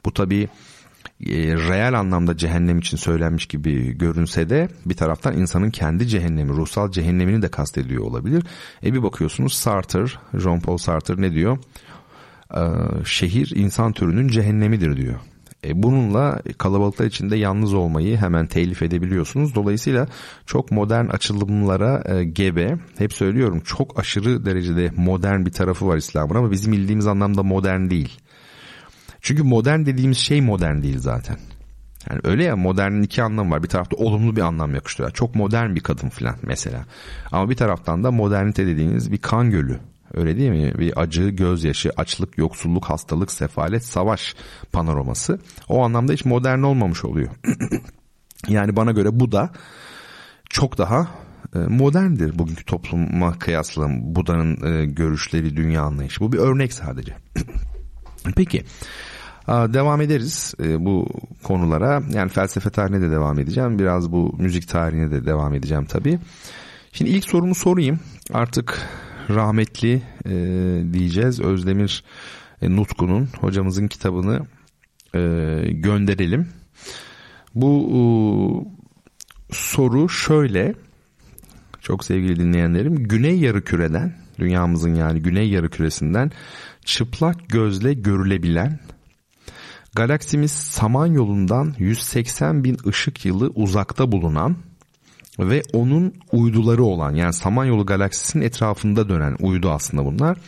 Bu tabii e, reel anlamda cehennem için söylenmiş gibi görünse de bir taraftan insanın kendi cehennemi, ruhsal cehennemini de kastediyor olabilir. E bir bakıyorsunuz Sartre, Jean-Paul Sartre ne diyor? E, şehir insan türünün cehennemidir diyor. E bununla kalabalıklar içinde yalnız olmayı hemen telif edebiliyorsunuz. Dolayısıyla çok modern açılımlara e, gebe. Hep söylüyorum çok aşırı derecede modern bir tarafı var İslam'ın ama bizim bildiğimiz anlamda modern değil. Çünkü modern dediğimiz şey modern değil zaten. Yani öyle ya modernin iki anlamı var. Bir tarafta olumlu bir anlam yakıştırıyor. Çok modern bir kadın falan mesela. Ama bir taraftan da modernite dediğiniz bir kan gölü. Öyle değil mi? Bir acı, gözyaşı, açlık, yoksulluk, hastalık, sefalet, savaş panoraması. O anlamda hiç modern olmamış oluyor. yani bana göre bu da çok daha e, moderndir bugünkü topluma kıyasla Buda'nın e, görüşleri, dünya anlayışı. Bu bir örnek sadece. Peki Devam ederiz e, bu konulara. Yani felsefe tarihine de devam edeceğim. Biraz bu müzik tarihine de devam edeceğim tabii. Şimdi ilk sorumu sorayım. Artık rahmetli e, diyeceğiz. Özdemir e, Nutku'nun hocamızın kitabını e, gönderelim. Bu e, soru şöyle. Çok sevgili dinleyenlerim. Güney yarı küreden, dünyamızın yani güney yarı küresinden çıplak gözle görülebilen galaksimiz Samanyolu'ndan 180 bin ışık yılı uzakta bulunan ve onun uyduları olan yani Samanyolu galaksisinin etrafında dönen uydu aslında bunlar.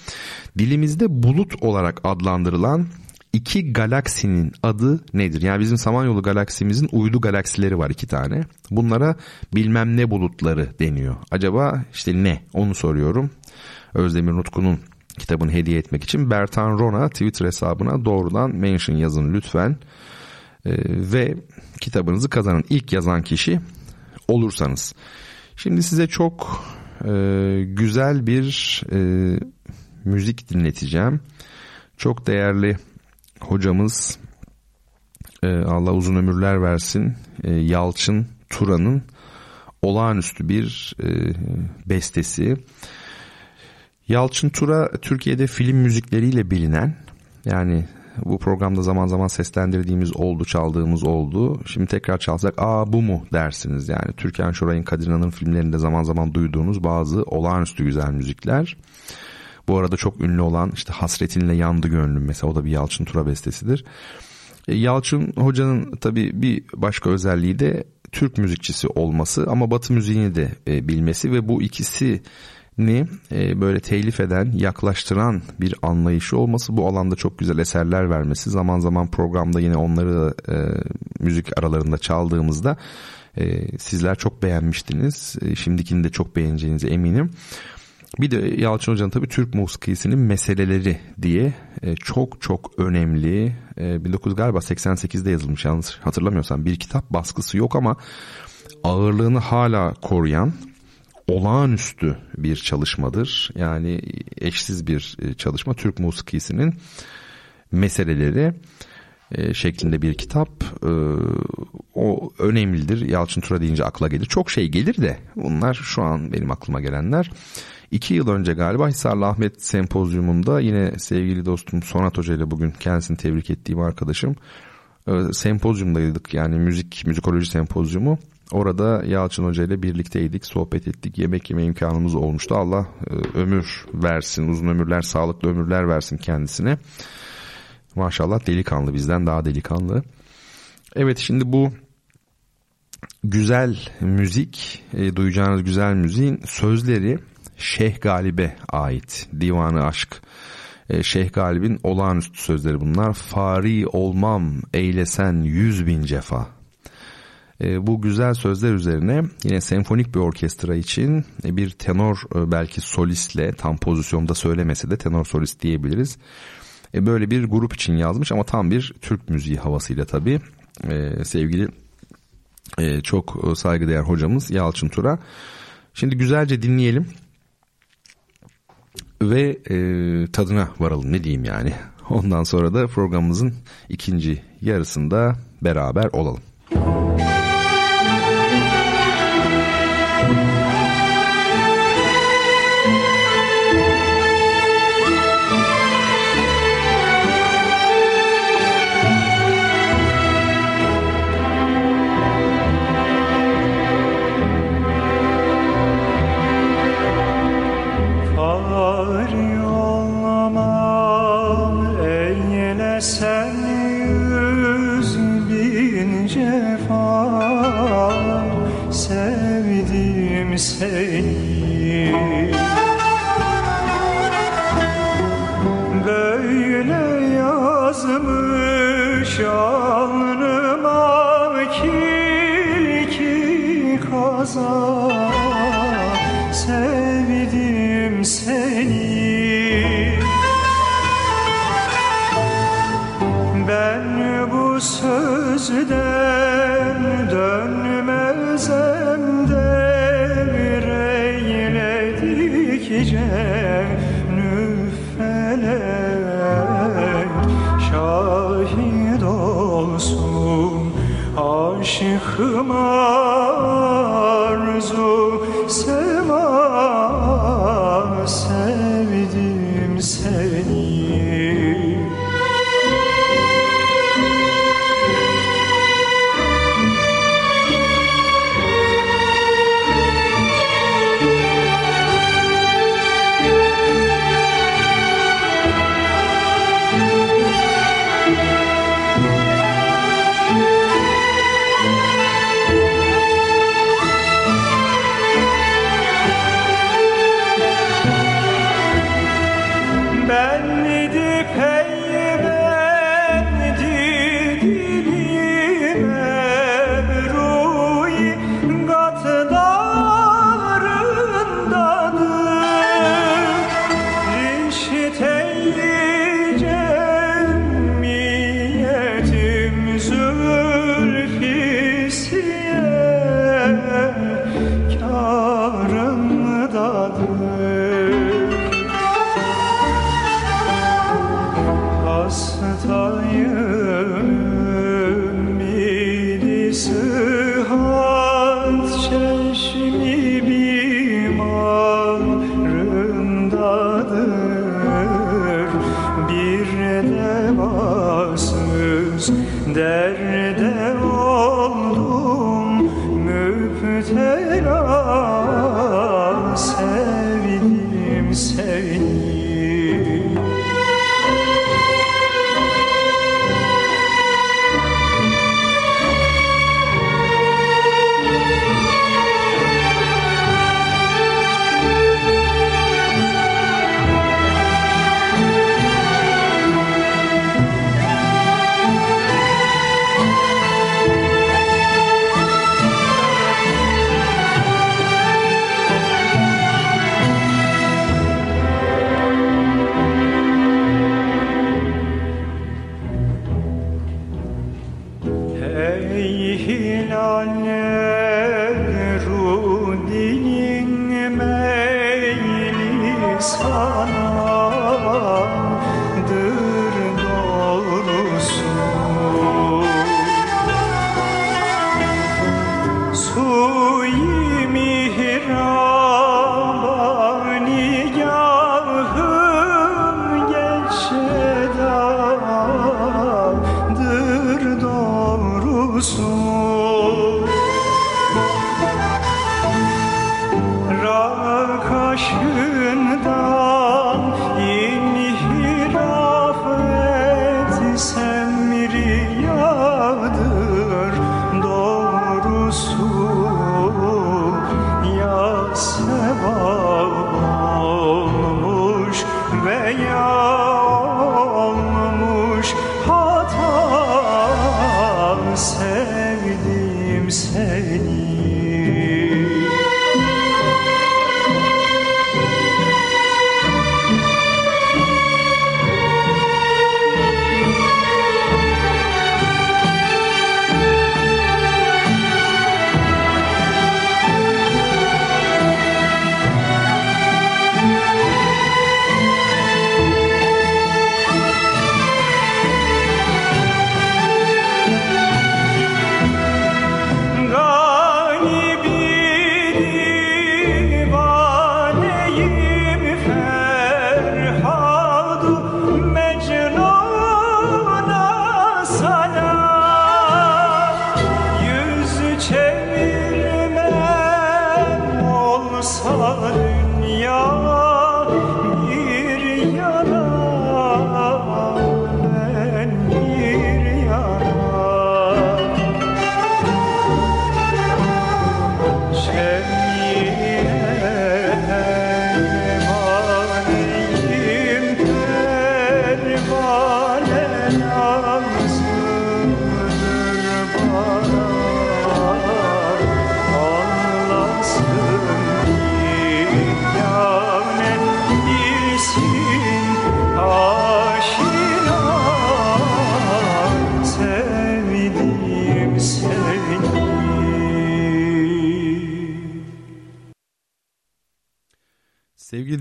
Dilimizde bulut olarak adlandırılan iki galaksinin adı nedir? Yani bizim Samanyolu galaksimizin uydu galaksileri var iki tane. Bunlara bilmem ne bulutları deniyor. Acaba işte ne? Onu soruyorum. Özdemir Nutku'nun kitabını hediye etmek için Bertan Rona Twitter hesabına doğrudan mention yazın lütfen. Ee, ve kitabınızı kazanın. İlk yazan kişi olursanız. Şimdi size çok e, güzel bir e, müzik dinleteceğim. Çok değerli hocamız e, Allah uzun ömürler versin e, Yalçın Turan'ın olağanüstü bir e, bestesi. Yalçın Tura Türkiye'de film müzikleriyle bilinen yani bu programda zaman zaman seslendirdiğimiz oldu, çaldığımız oldu. Şimdi tekrar çalsak aa bu mu dersiniz yani. Türkan Şoray'ın Kadir İnanır'ın filmlerinde zaman zaman duyduğunuz bazı olağanüstü güzel müzikler. Bu arada çok ünlü olan işte Hasretinle Yandı Gönlüm mesela o da bir Yalçın Tura bestesidir. E, Yalçın Hoca'nın tabii bir başka özelliği de Türk müzikçisi olması ama Batı müziğini de e, bilmesi ve bu ikisi ni e, böyle telif eden, yaklaştıran bir anlayışı olması, bu alanda çok güzel eserler vermesi, zaman zaman programda yine onları e, müzik aralarında çaldığımızda e, sizler çok beğenmiştiniz. E, şimdikini de çok beğeneceğinize eminim. Bir de Yalçın Hoca'nın tabii Türk musikisinin meseleleri diye e, çok çok önemli e, 19 galiba 88'de yazılmış yalnız hatırlamıyorsam bir kitap baskısı yok ama ağırlığını hala koruyan olağanüstü bir çalışmadır. Yani eşsiz bir e, çalışma Türk musikisinin meseleleri e, şeklinde bir kitap. E, o önemlidir. Yalçın Tura deyince akla gelir. Çok şey gelir de bunlar şu an benim aklıma gelenler. İki yıl önce galiba Hisarlı Ahmet Sempozyumunda yine sevgili dostum Sonat Hoca ile bugün kendisini tebrik ettiğim arkadaşım sempozyumdaydık yani müzik müzikoloji sempozyumu. Orada Yalçın Hoca ile birlikteydik, sohbet ettik, yemek yeme imkanımız olmuştu. Allah e, ömür versin, uzun ömürler, sağlıklı ömürler versin kendisine. Maşallah delikanlı bizden daha delikanlı. Evet şimdi bu güzel müzik, e, duyacağınız güzel müziğin sözleri Şeyh Galip'e ait. Divanı Aşk. E, Şeyh Galip'in olağanüstü sözleri bunlar. Fari olmam eylesen yüz bin cefa. E, bu güzel sözler üzerine yine senfonik bir orkestra için e, bir tenor e, belki solistle tam pozisyonda söylemese de tenor solist diyebiliriz. Böyle bir grup için yazmış ama tam bir Türk müziği havasıyla tabii sevgili çok saygıdeğer hocamız Yalçın Tura. Şimdi güzelce dinleyelim ve tadına varalım ne diyeyim yani. Ondan sonra da programımızın ikinci yarısında beraber olalım. felek Aşıkım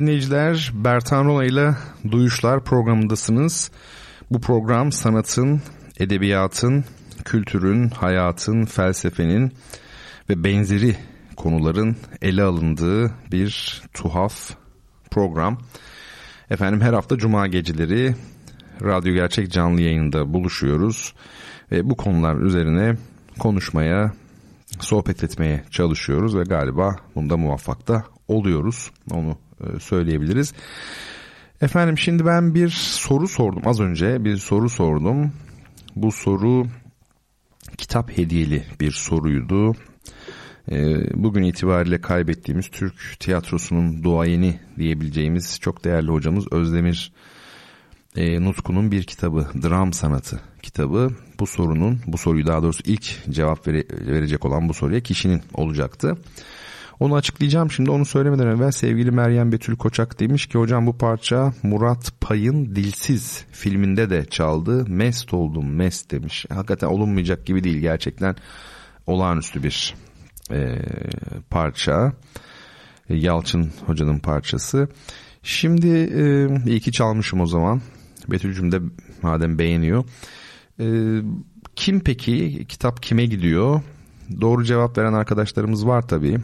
dinleyiciler, Bertan Rona ile Duyuşlar programındasınız. Bu program sanatın, edebiyatın, kültürün, hayatın, felsefenin ve benzeri konuların ele alındığı bir tuhaf program. Efendim her hafta cuma geceleri Radyo Gerçek canlı yayında buluşuyoruz ve bu konular üzerine konuşmaya, sohbet etmeye çalışıyoruz ve galiba bunda muvaffak da oluyoruz. Onu söyleyebiliriz. Efendim şimdi ben bir soru sordum az önce bir soru sordum. Bu soru kitap hediyeli bir soruydu. E, bugün itibariyle kaybettiğimiz Türk tiyatrosunun duayeni diyebileceğimiz çok değerli hocamız Özdemir e, Nutku'nun bir kitabı Dram Sanatı kitabı bu sorunun bu soruyu daha doğrusu ilk cevap vere, verecek olan bu soruya kişinin olacaktı. Onu açıklayacağım şimdi onu söylemeden evvel sevgili Meryem Betül Koçak demiş ki hocam bu parça Murat Pay'ın Dilsiz filminde de çaldı. Mest oldum mest demiş. Hakikaten olunmayacak gibi değil gerçekten olağanüstü bir e, parça. Yalçın hocanın parçası. Şimdi e, iyi ki çalmışım o zaman. Betül'cüm de madem beğeniyor. E, kim peki? Kitap kime gidiyor? Doğru cevap veren arkadaşlarımız var tabii.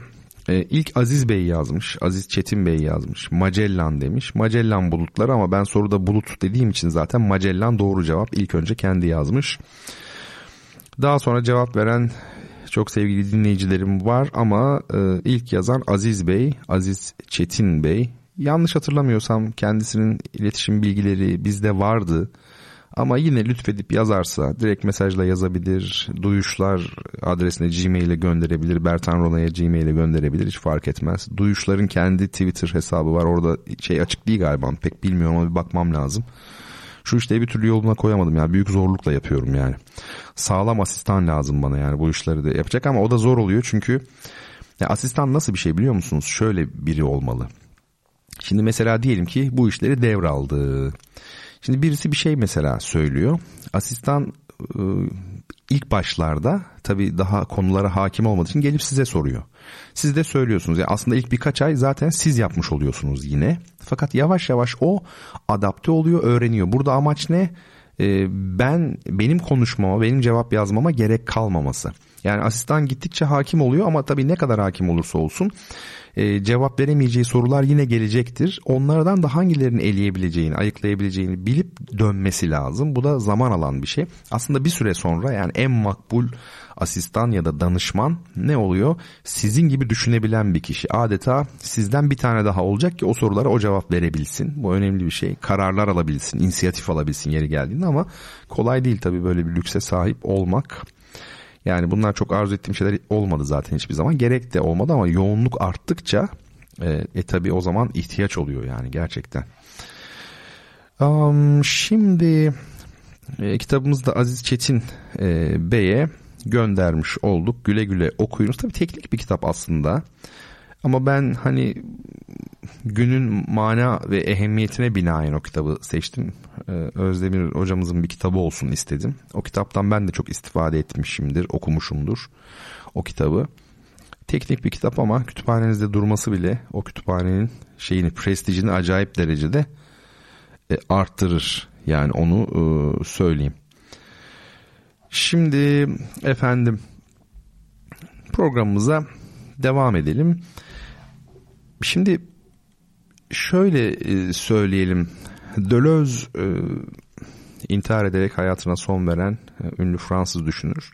Ee, ilk Aziz Bey yazmış. Aziz Çetin Bey yazmış. Magellan demiş. Magellan bulutları ama ben soruda bulut dediğim için zaten Magellan doğru cevap. İlk önce kendi yazmış. Daha sonra cevap veren çok sevgili dinleyicilerim var ama e, ilk yazan Aziz Bey, Aziz Çetin Bey. Yanlış hatırlamıyorsam kendisinin iletişim bilgileri bizde vardı. Ama yine lütfedip yazarsa direkt mesajla yazabilir. Duyuşlar adresine Gmail'e gönderebilir. Bertan Rona'ya Gmail'e gönderebilir. Hiç fark etmez. Duyuşların kendi Twitter hesabı var. Orada şey açık değil galiba. Pek bilmiyorum ama bir bakmam lazım. Şu işleri bir türlü yoluna koyamadım ya. Büyük zorlukla yapıyorum yani. Sağlam asistan lazım bana yani bu işleri de yapacak ama o da zor oluyor çünkü ya asistan nasıl bir şey biliyor musunuz? Şöyle biri olmalı. Şimdi mesela diyelim ki bu işleri devraldı. Şimdi birisi bir şey mesela söylüyor. Asistan ıı, ilk başlarda tabii daha konulara hakim olmadığı için gelip size soruyor. Siz de söylüyorsunuz. Yani aslında ilk birkaç ay zaten siz yapmış oluyorsunuz yine. Fakat yavaş yavaş o adapte oluyor, öğreniyor. Burada amaç ne? Ee, ben benim konuşmama, benim cevap yazmama gerek kalmaması. Yani asistan gittikçe hakim oluyor ama tabii ne kadar hakim olursa olsun e, cevap veremeyeceği sorular yine gelecektir. Onlardan da hangilerini eleyebileceğini, ayıklayabileceğini bilip dönmesi lazım. Bu da zaman alan bir şey. Aslında bir süre sonra yani en makbul asistan ya da danışman ne oluyor? Sizin gibi düşünebilen bir kişi. Adeta sizden bir tane daha olacak ki o sorulara o cevap verebilsin. Bu önemli bir şey. Kararlar alabilsin, inisiyatif alabilsin yeri geldiğinde ama kolay değil tabii böyle bir lükse sahip olmak. Yani bunlar çok arzu ettiğim şeyler olmadı zaten hiçbir zaman. Gerek de olmadı ama yoğunluk arttıkça e, e tabi o zaman ihtiyaç oluyor yani gerçekten. Um, şimdi e, kitabımızda Aziz Çetin e, Bey'e göndermiş olduk. Güle güle okuyunuz. Tabi teknik bir kitap aslında. Ama ben hani günün mana ve ehemmiyetine binaen o kitabı seçtim. Ee, Özdemir hocamızın bir kitabı olsun istedim. O kitaptan ben de çok istifade etmişimdir, okumuşumdur o kitabı. Teknik bir kitap ama kütüphanenizde durması bile o kütüphanenin şeyini, prestijini acayip derecede e, arttırır. Yani onu e, söyleyeyim. Şimdi efendim programımıza devam edelim. Şimdi şöyle e, söyleyelim. Deleuze e, intihar ederek hayatına son veren e, ünlü Fransız düşünür.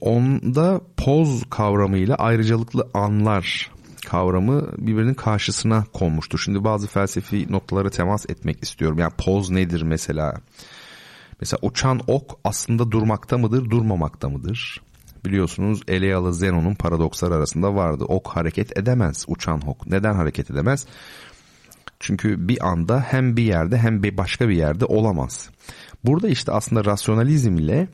Onda poz kavramıyla ayrıcalıklı anlar kavramı birbirinin karşısına konmuştur. Şimdi bazı felsefi noktalara temas etmek istiyorum. Yani poz nedir mesela? Mesela uçan ok aslında durmakta mıdır, durmamakta mıdır? Biliyorsunuz Eleyalı Zenon'un paradokslar arasında vardı. Ok hareket edemez uçan ok. Neden hareket edemez? Çünkü bir anda hem bir yerde hem bir başka bir yerde olamaz. Burada işte aslında rasyonalizm ile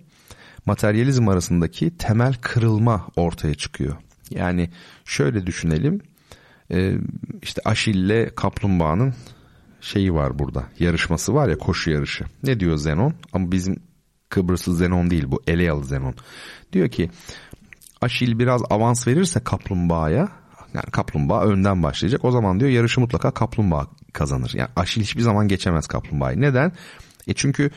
materyalizm arasındaki temel kırılma ortaya çıkıyor. Yani şöyle düşünelim. Ee, işte Aşille kaplumbağanın şeyi var burada. Yarışması var ya koşu yarışı. Ne diyor Zenon? Ama bizim Kıbrıslı Zenon değil bu Eleyalı Zenon. Diyor ki Aşil biraz avans verirse kaplumbağaya yani kaplumbağa önden başlayacak. O zaman diyor yarışı mutlaka kaplumbağa kazanır. Yani Aşil hiçbir zaman geçemez kaplumbağayı. Neden? E çünkü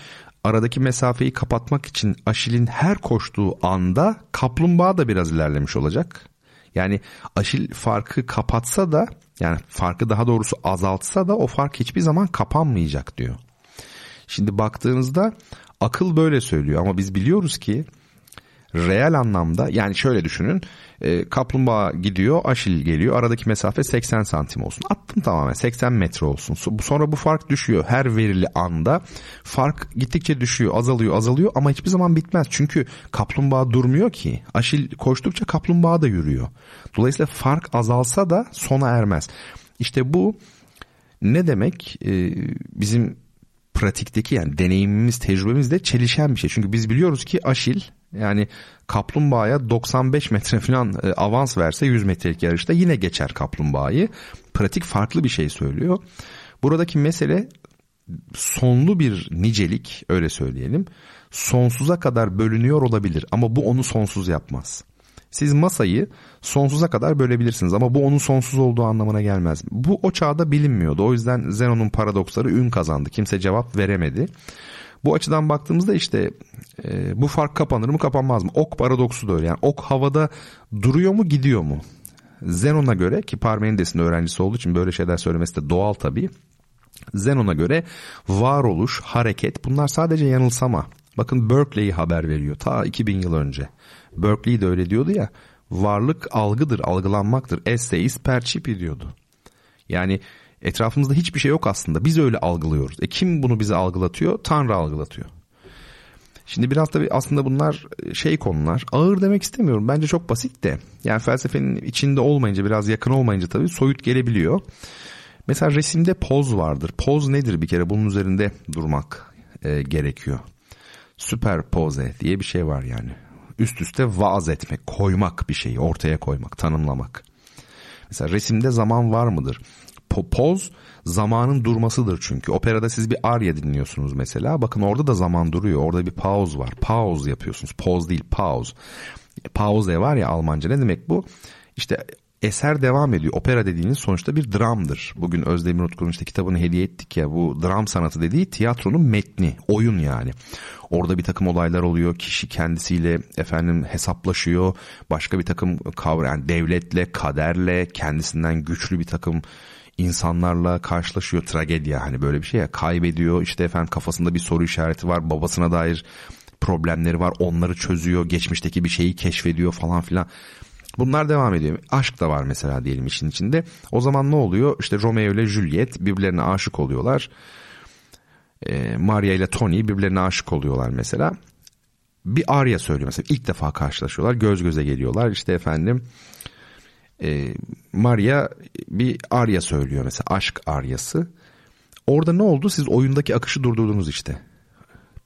aradaki mesafeyi kapatmak için Aşil'in her koştuğu anda kaplumbağa da biraz ilerlemiş olacak. Yani Aşil farkı kapatsa da yani farkı daha doğrusu azaltsa da o fark hiçbir zaman kapanmayacak diyor. Şimdi baktığınızda akıl böyle söylüyor ama biz biliyoruz ki reel anlamda yani şöyle düşünün e, kaplumbağa gidiyor aşil geliyor aradaki mesafe 80 santim olsun. Attım tamamen 80 metre olsun. Sonra bu fark düşüyor her verili anda. Fark gittikçe düşüyor azalıyor azalıyor ama hiçbir zaman bitmez. Çünkü kaplumbağa durmuyor ki. Aşil koştukça kaplumbağa da yürüyor. Dolayısıyla fark azalsa da sona ermez. İşte bu ne demek? Ee, bizim pratikteki yani deneyimimiz tecrübemizle çelişen bir şey. Çünkü biz biliyoruz ki Aşil yani kaplumbağaya 95 metre falan e, avans verse 100 metrelik yarışta yine geçer kaplumbağayı. Pratik farklı bir şey söylüyor. Buradaki mesele sonlu bir nicelik öyle söyleyelim. Sonsuza kadar bölünüyor olabilir ama bu onu sonsuz yapmaz. Siz masayı sonsuza kadar bölebilirsiniz ama bu onun sonsuz olduğu anlamına gelmez. Bu o çağda bilinmiyordu. O yüzden Zenon'un paradoksları ün kazandı. Kimse cevap veremedi. Bu açıdan baktığımızda işte e, bu fark kapanır mı kapanmaz mı? Ok paradoksu da öyle. Yani ok havada duruyor mu gidiyor mu? Zenon'a göre ki Parmenides'in öğrencisi olduğu için böyle şeyler söylemesi de doğal tabii. Zenon'a göre varoluş, hareket bunlar sadece yanılsama. Bakın Berkeley haber veriyor ta 2000 yıl önce. Berkeley de öyle diyordu ya. Varlık algıdır, algılanmaktır. Esse is percipi diyordu. Yani etrafımızda hiçbir şey yok aslında. Biz öyle algılıyoruz. E kim bunu bize algılatıyor? Tanrı algılatıyor. Şimdi biraz tabii aslında bunlar e, şey konular. Ağır demek istemiyorum. Bence çok basit de. Yani felsefenin içinde olmayınca biraz yakın olmayınca tabii soyut gelebiliyor. Mesela resimde poz vardır. Poz nedir bir kere? Bunun üzerinde durmak e, gerekiyor. Süperpoze diye bir şey var yani üst üste vaaz etmek, koymak bir şeyi ortaya koymak, tanımlamak. Mesela resimde zaman var mıdır? Poz zamanın durmasıdır çünkü. Operada siz bir arya dinliyorsunuz mesela. Bakın orada da zaman duruyor. Orada bir pause var. Pause yapıyorsunuz. Pause değil pause. Pause var ya Almanca ne demek bu? İşte eser devam ediyor. Opera dediğiniz sonuçta bir dramdır. Bugün Özdemir Utku'nun işte kitabını hediye ettik ya bu dram sanatı dediği tiyatronun metni, oyun yani. Orada bir takım olaylar oluyor. Kişi kendisiyle efendim hesaplaşıyor. Başka bir takım kavram yani devletle, kaderle, kendisinden güçlü bir takım insanlarla karşılaşıyor. Tragedya hani böyle bir şey ya. Kaybediyor işte efendim kafasında bir soru işareti var. Babasına dair problemleri var. Onları çözüyor. Geçmişteki bir şeyi keşfediyor falan filan. Bunlar devam ediyor. Aşk da var mesela diyelim işin içinde. O zaman ne oluyor? İşte Romeo ile Juliet birbirlerine aşık oluyorlar. E, Maria ile Tony birbirlerine aşık oluyorlar mesela. Bir arya söylüyor mesela. ilk defa karşılaşıyorlar. Göz göze geliyorlar. İşte efendim e, Maria bir arya söylüyor mesela. Aşk aryası. Orada ne oldu? Siz oyundaki akışı durdurdunuz işte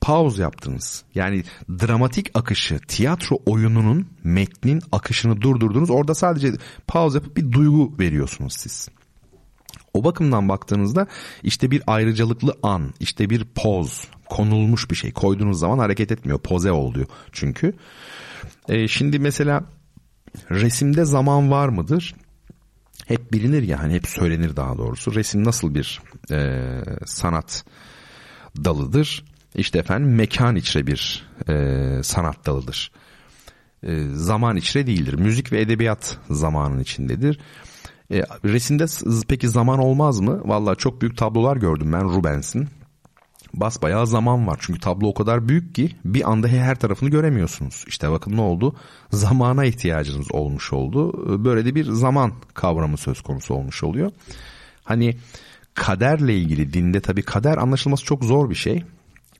pause yaptınız. Yani dramatik akışı, tiyatro oyununun metnin akışını durdurdunuz. Orada sadece pause yapıp bir duygu veriyorsunuz siz. O bakımdan baktığınızda işte bir ayrıcalıklı an, işte bir poz, konulmuş bir şey. Koyduğunuz zaman hareket etmiyor. Poze oluyor çünkü. Ee, şimdi mesela resimde zaman var mıdır? Hep bilinir ya hani hep söylenir daha doğrusu. Resim nasıl bir e, sanat dalıdır? işte efendim mekan içre bir e, sanat dalıdır. E, zaman içre değildir. Müzik ve edebiyat zamanın içindedir. E, resimde peki zaman olmaz mı? Valla çok büyük tablolar gördüm ben Rubens'in. Basbayağı zaman var. Çünkü tablo o kadar büyük ki bir anda her tarafını göremiyorsunuz. İşte bakın ne oldu? Zamana ihtiyacınız olmuş oldu. Böyle de bir zaman kavramı söz konusu olmuş oluyor. Hani kaderle ilgili dinde tabii kader anlaşılması çok zor bir şey.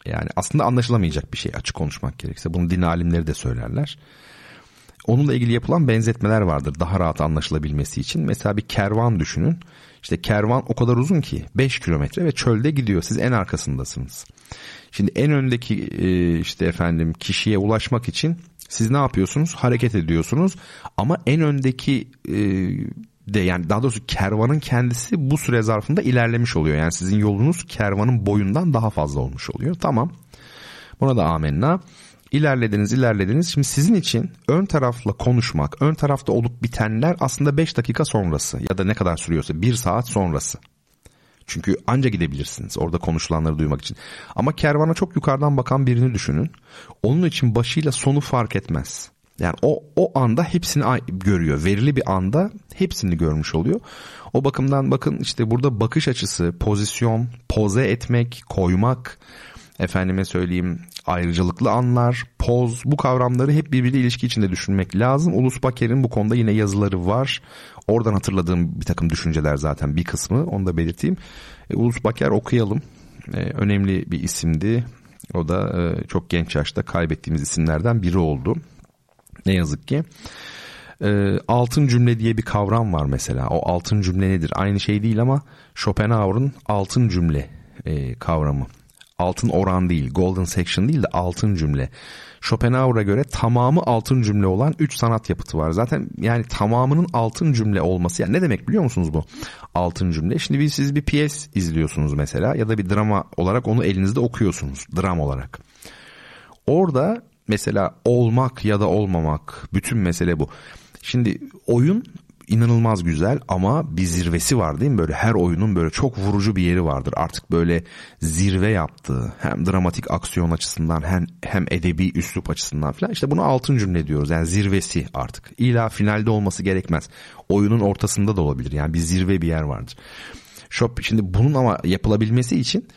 Yani aslında anlaşılamayacak bir şey açık konuşmak gerekirse. Bunu din alimleri de söylerler. Onunla ilgili yapılan benzetmeler vardır daha rahat anlaşılabilmesi için. Mesela bir kervan düşünün. İşte kervan o kadar uzun ki 5 kilometre ve çölde gidiyor. Siz en arkasındasınız. Şimdi en öndeki e, işte efendim kişiye ulaşmak için siz ne yapıyorsunuz? Hareket ediyorsunuz. Ama en öndeki e, de yani daha doğrusu kervanın kendisi bu süre zarfında ilerlemiş oluyor. Yani sizin yolunuz kervanın boyundan daha fazla olmuş oluyor. Tamam. Buna da amenna. İlerlediniz ilerlediniz. Şimdi sizin için ön tarafla konuşmak, ön tarafta olup bitenler aslında 5 dakika sonrası ya da ne kadar sürüyorsa 1 saat sonrası. Çünkü anca gidebilirsiniz orada konuşulanları duymak için. Ama kervana çok yukarıdan bakan birini düşünün. Onun için başıyla sonu fark etmez. Yani o o anda hepsini görüyor. Verili bir anda hepsini görmüş oluyor. O bakımdan bakın işte burada bakış açısı, pozisyon, poze etmek, koymak, efendime söyleyeyim ayrıcalıklı anlar, poz bu kavramları hep birbiriyle ilişki içinde düşünmek lazım. Ulus Baker'in bu konuda yine yazıları var. Oradan hatırladığım bir takım düşünceler zaten bir kısmı onu da belirteyim. E, Ulus Baker okuyalım. E, önemli bir isimdi. O da e, çok genç yaşta kaybettiğimiz isimlerden biri oldu. Ne yazık ki. E, altın cümle diye bir kavram var mesela. O altın cümle nedir? Aynı şey değil ama Schopenhauer'ın altın cümle e, kavramı altın oran değil, golden section değil de altın cümle. Schopenhauer'a göre tamamı altın cümle olan 3 sanat yapıtı var. Zaten yani tamamının altın cümle olması yani ne demek biliyor musunuz bu altın cümle? Şimdi bir, siz bir piyes izliyorsunuz mesela ya da bir drama olarak onu elinizde okuyorsunuz dram olarak. Orada mesela olmak ya da olmamak bütün mesele bu. Şimdi oyun inanılmaz güzel ama bir zirvesi var değil mi? Böyle her oyunun böyle çok vurucu bir yeri vardır. Artık böyle zirve yaptığı hem dramatik aksiyon açısından hem, hem edebi üslup açısından falan. İşte bunu altın cümle diyoruz. Yani zirvesi artık. İla finalde olması gerekmez. Oyunun ortasında da olabilir. Yani bir zirve bir yer vardır. Shop şimdi bunun ama yapılabilmesi için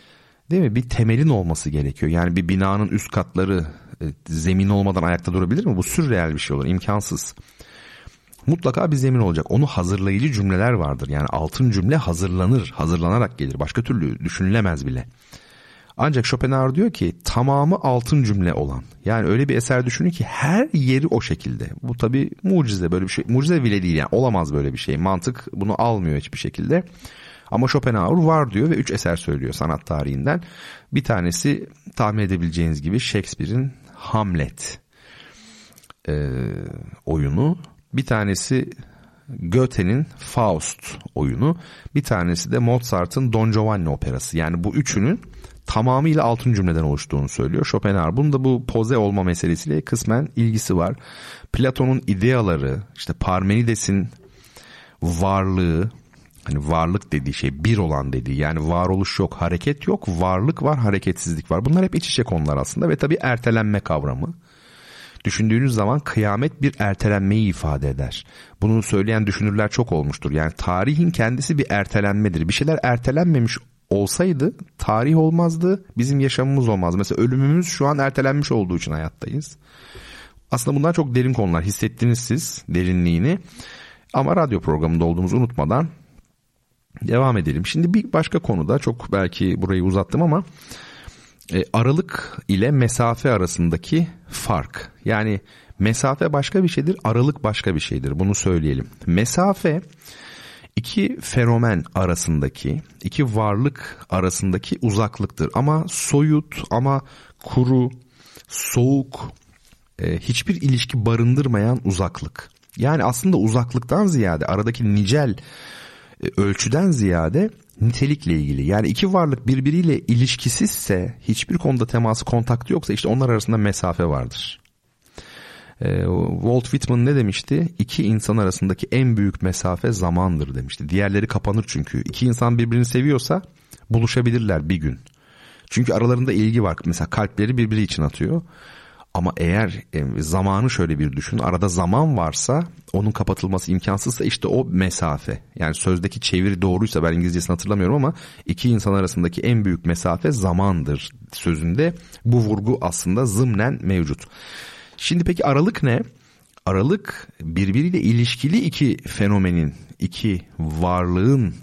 değil mi bir temelin olması gerekiyor. Yani bir binanın üst katları e, zemin olmadan ayakta durabilir mi? Bu sürreel bir şey olur. imkansız mutlaka bir zemin olacak. Onu hazırlayıcı cümleler vardır. Yani altın cümle hazırlanır, hazırlanarak gelir. Başka türlü düşünülemez bile. Ancak Schopenhauer diyor ki tamamı altın cümle olan. Yani öyle bir eser düşünün ki her yeri o şekilde. Bu tabi mucize böyle bir şey. Mucize bile değil yani olamaz böyle bir şey. Mantık bunu almıyor hiçbir şekilde. Ama Schopenhauer var diyor ve üç eser söylüyor sanat tarihinden. Bir tanesi tahmin edebileceğiniz gibi Shakespeare'in Hamlet e, oyunu. Bir tanesi Goethe'nin Faust oyunu, bir tanesi de Mozart'ın Don Giovanni operası. Yani bu üçünün tamamıyla altın cümleden oluştuğunu söylüyor Schopenhauer. Bunun da bu poze olma meselesiyle kısmen ilgisi var. Platon'un ideaları, işte Parmenides'in varlığı, hani varlık dediği şey bir olan dediği yani varoluş yok, hareket yok, varlık var, hareketsizlik var. Bunlar hep iç içe konular aslında ve tabii ertelenme kavramı. Düşündüğünüz zaman kıyamet bir ertelenmeyi ifade eder. Bunu söyleyen düşünürler çok olmuştur. Yani tarihin kendisi bir ertelenmedir. Bir şeyler ertelenmemiş olsaydı tarih olmazdı, bizim yaşamımız olmaz. Mesela ölümümüz şu an ertelenmiş olduğu için hayattayız. Aslında bunlar çok derin konular. Hissettiniz siz derinliğini. Ama radyo programında olduğumuzu unutmadan devam edelim. Şimdi bir başka konuda çok belki burayı uzattım ama e, aralık ile mesafe arasındaki fark. Yani mesafe başka bir şeydir, aralık başka bir şeydir. Bunu söyleyelim. Mesafe iki fenomen arasındaki, iki varlık arasındaki uzaklıktır. Ama soyut, ama kuru, soğuk, e, hiçbir ilişki barındırmayan uzaklık. Yani aslında uzaklıktan ziyade aradaki nicel e, ölçüden ziyade nitelikle ilgili. Yani iki varlık birbiriyle ilişkisizse hiçbir konuda teması kontaktı yoksa işte onlar arasında mesafe vardır. Ee, Walt Whitman ne demişti? İki insan arasındaki en büyük mesafe zamandır demişti. Diğerleri kapanır çünkü. İki insan birbirini seviyorsa buluşabilirler bir gün. Çünkü aralarında ilgi var. Mesela kalpleri birbiri için atıyor. Ama eğer e, zamanı şöyle bir düşün. Arada zaman varsa onun kapatılması imkansızsa işte o mesafe. Yani sözdeki çeviri doğruysa ben İngilizcesini hatırlamıyorum ama iki insan arasındaki en büyük mesafe zamandır sözünde. Bu vurgu aslında zımnen mevcut. Şimdi peki aralık ne? Aralık birbiriyle ilişkili iki fenomenin, iki varlığın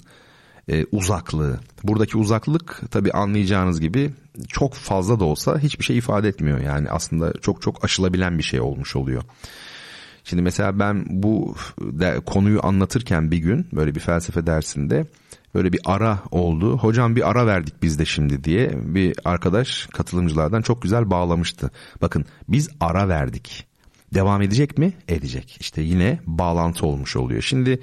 e, uzaklığı. Buradaki uzaklık tabii anlayacağınız gibi çok fazla da olsa hiçbir şey ifade etmiyor. Yani aslında çok çok aşılabilen bir şey olmuş oluyor. Şimdi mesela ben bu de, konuyu anlatırken bir gün böyle bir felsefe dersinde böyle bir ara oldu. Hocam bir ara verdik biz de şimdi diye bir arkadaş katılımcılardan çok güzel bağlamıştı. Bakın biz ara verdik. Devam edecek mi? Edecek. İşte yine bağlantı olmuş oluyor. Şimdi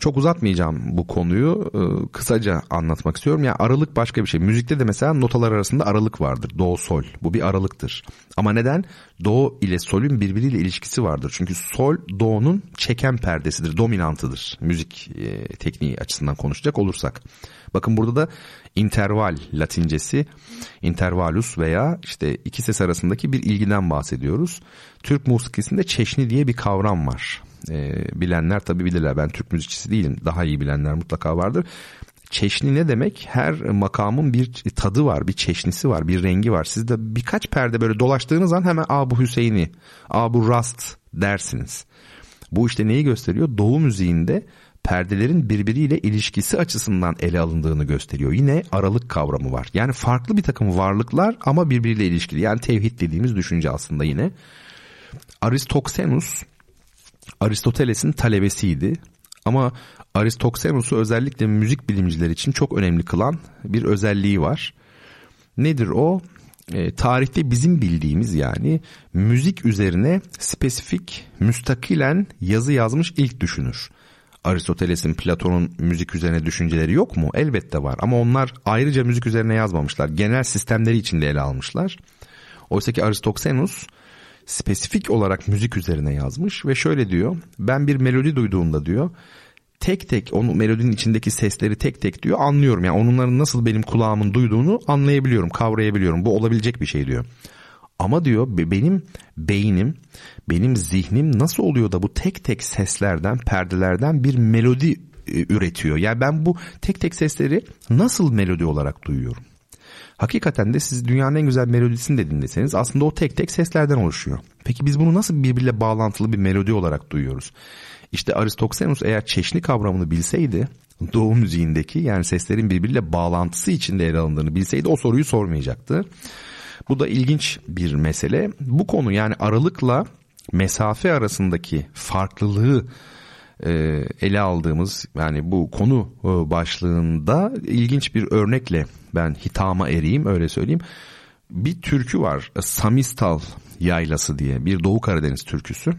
çok uzatmayacağım bu konuyu. Ee, kısaca anlatmak istiyorum. Yani aralık başka bir şey. Müzikte de mesela notalar arasında aralık vardır. Do, sol. Bu bir aralıktır. Ama neden? Do ile solün birbiriyle ilişkisi vardır. Çünkü sol do'nun çeken perdesidir, dominantıdır. Müzik e, tekniği açısından konuşacak olursak. Bakın burada da interval latincesi intervalus veya işte iki ses arasındaki bir ilgiden bahsediyoruz. Türk musikisinde çeşni diye bir kavram var. Ee, bilenler tabi bilirler ben Türk müzikçisi değilim daha iyi bilenler mutlaka vardır. Çeşni ne demek? Her makamın bir tadı var, bir çeşnisi var, bir rengi var. Siz de birkaç perde böyle dolaştığınız an hemen Aa bu Hüseyin'i, Aa bu Rast dersiniz. Bu işte neyi gösteriyor? Doğu müziğinde perdelerin birbiriyle ilişkisi açısından ele alındığını gösteriyor. Yine aralık kavramı var. Yani farklı bir takım varlıklar ama birbiriyle ilişkili. Yani tevhid dediğimiz düşünce aslında yine. Aristoxenus Aristoteles'in talebesiydi. Ama Aristoxenus'u özellikle müzik bilimciler için çok önemli kılan bir özelliği var. Nedir o? E, tarihte bizim bildiğimiz yani müzik üzerine spesifik müstakilen yazı yazmış ilk düşünür. Aristoteles'in, Platon'un müzik üzerine düşünceleri yok mu? Elbette var ama onlar ayrıca müzik üzerine yazmamışlar. Genel sistemleri içinde ele almışlar. Oysa ki Aristoxenus spesifik olarak müzik üzerine yazmış ve şöyle diyor. Ben bir melodi duyduğumda diyor tek tek onun melodinin içindeki sesleri tek tek diyor anlıyorum. Yani onların nasıl benim kulağımın duyduğunu anlayabiliyorum, kavrayabiliyorum. Bu olabilecek bir şey diyor. Ama diyor benim beynim, benim zihnim nasıl oluyor da bu tek tek seslerden, perdelerden bir melodi e, üretiyor. Yani ben bu tek tek sesleri nasıl melodi olarak duyuyorum? Hakikaten de siz dünyanın en güzel melodisini de dinleseniz aslında o tek tek seslerden oluşuyor. Peki biz bunu nasıl birbiriyle bağlantılı bir melodi olarak duyuyoruz? İşte Aristoxenus eğer çeşni kavramını bilseydi Doğu müziğindeki yani seslerin birbiriyle bağlantısı içinde ele alındığını bilseydi o soruyu sormayacaktı. Bu da ilginç bir mesele. Bu konu yani aralıkla mesafe arasındaki farklılığı e, ele aldığımız yani bu konu e, başlığında ilginç bir örnekle ben hitama ereyim öyle söyleyeyim. Bir türkü var Samistal yaylası diye bir Doğu Karadeniz türküsü.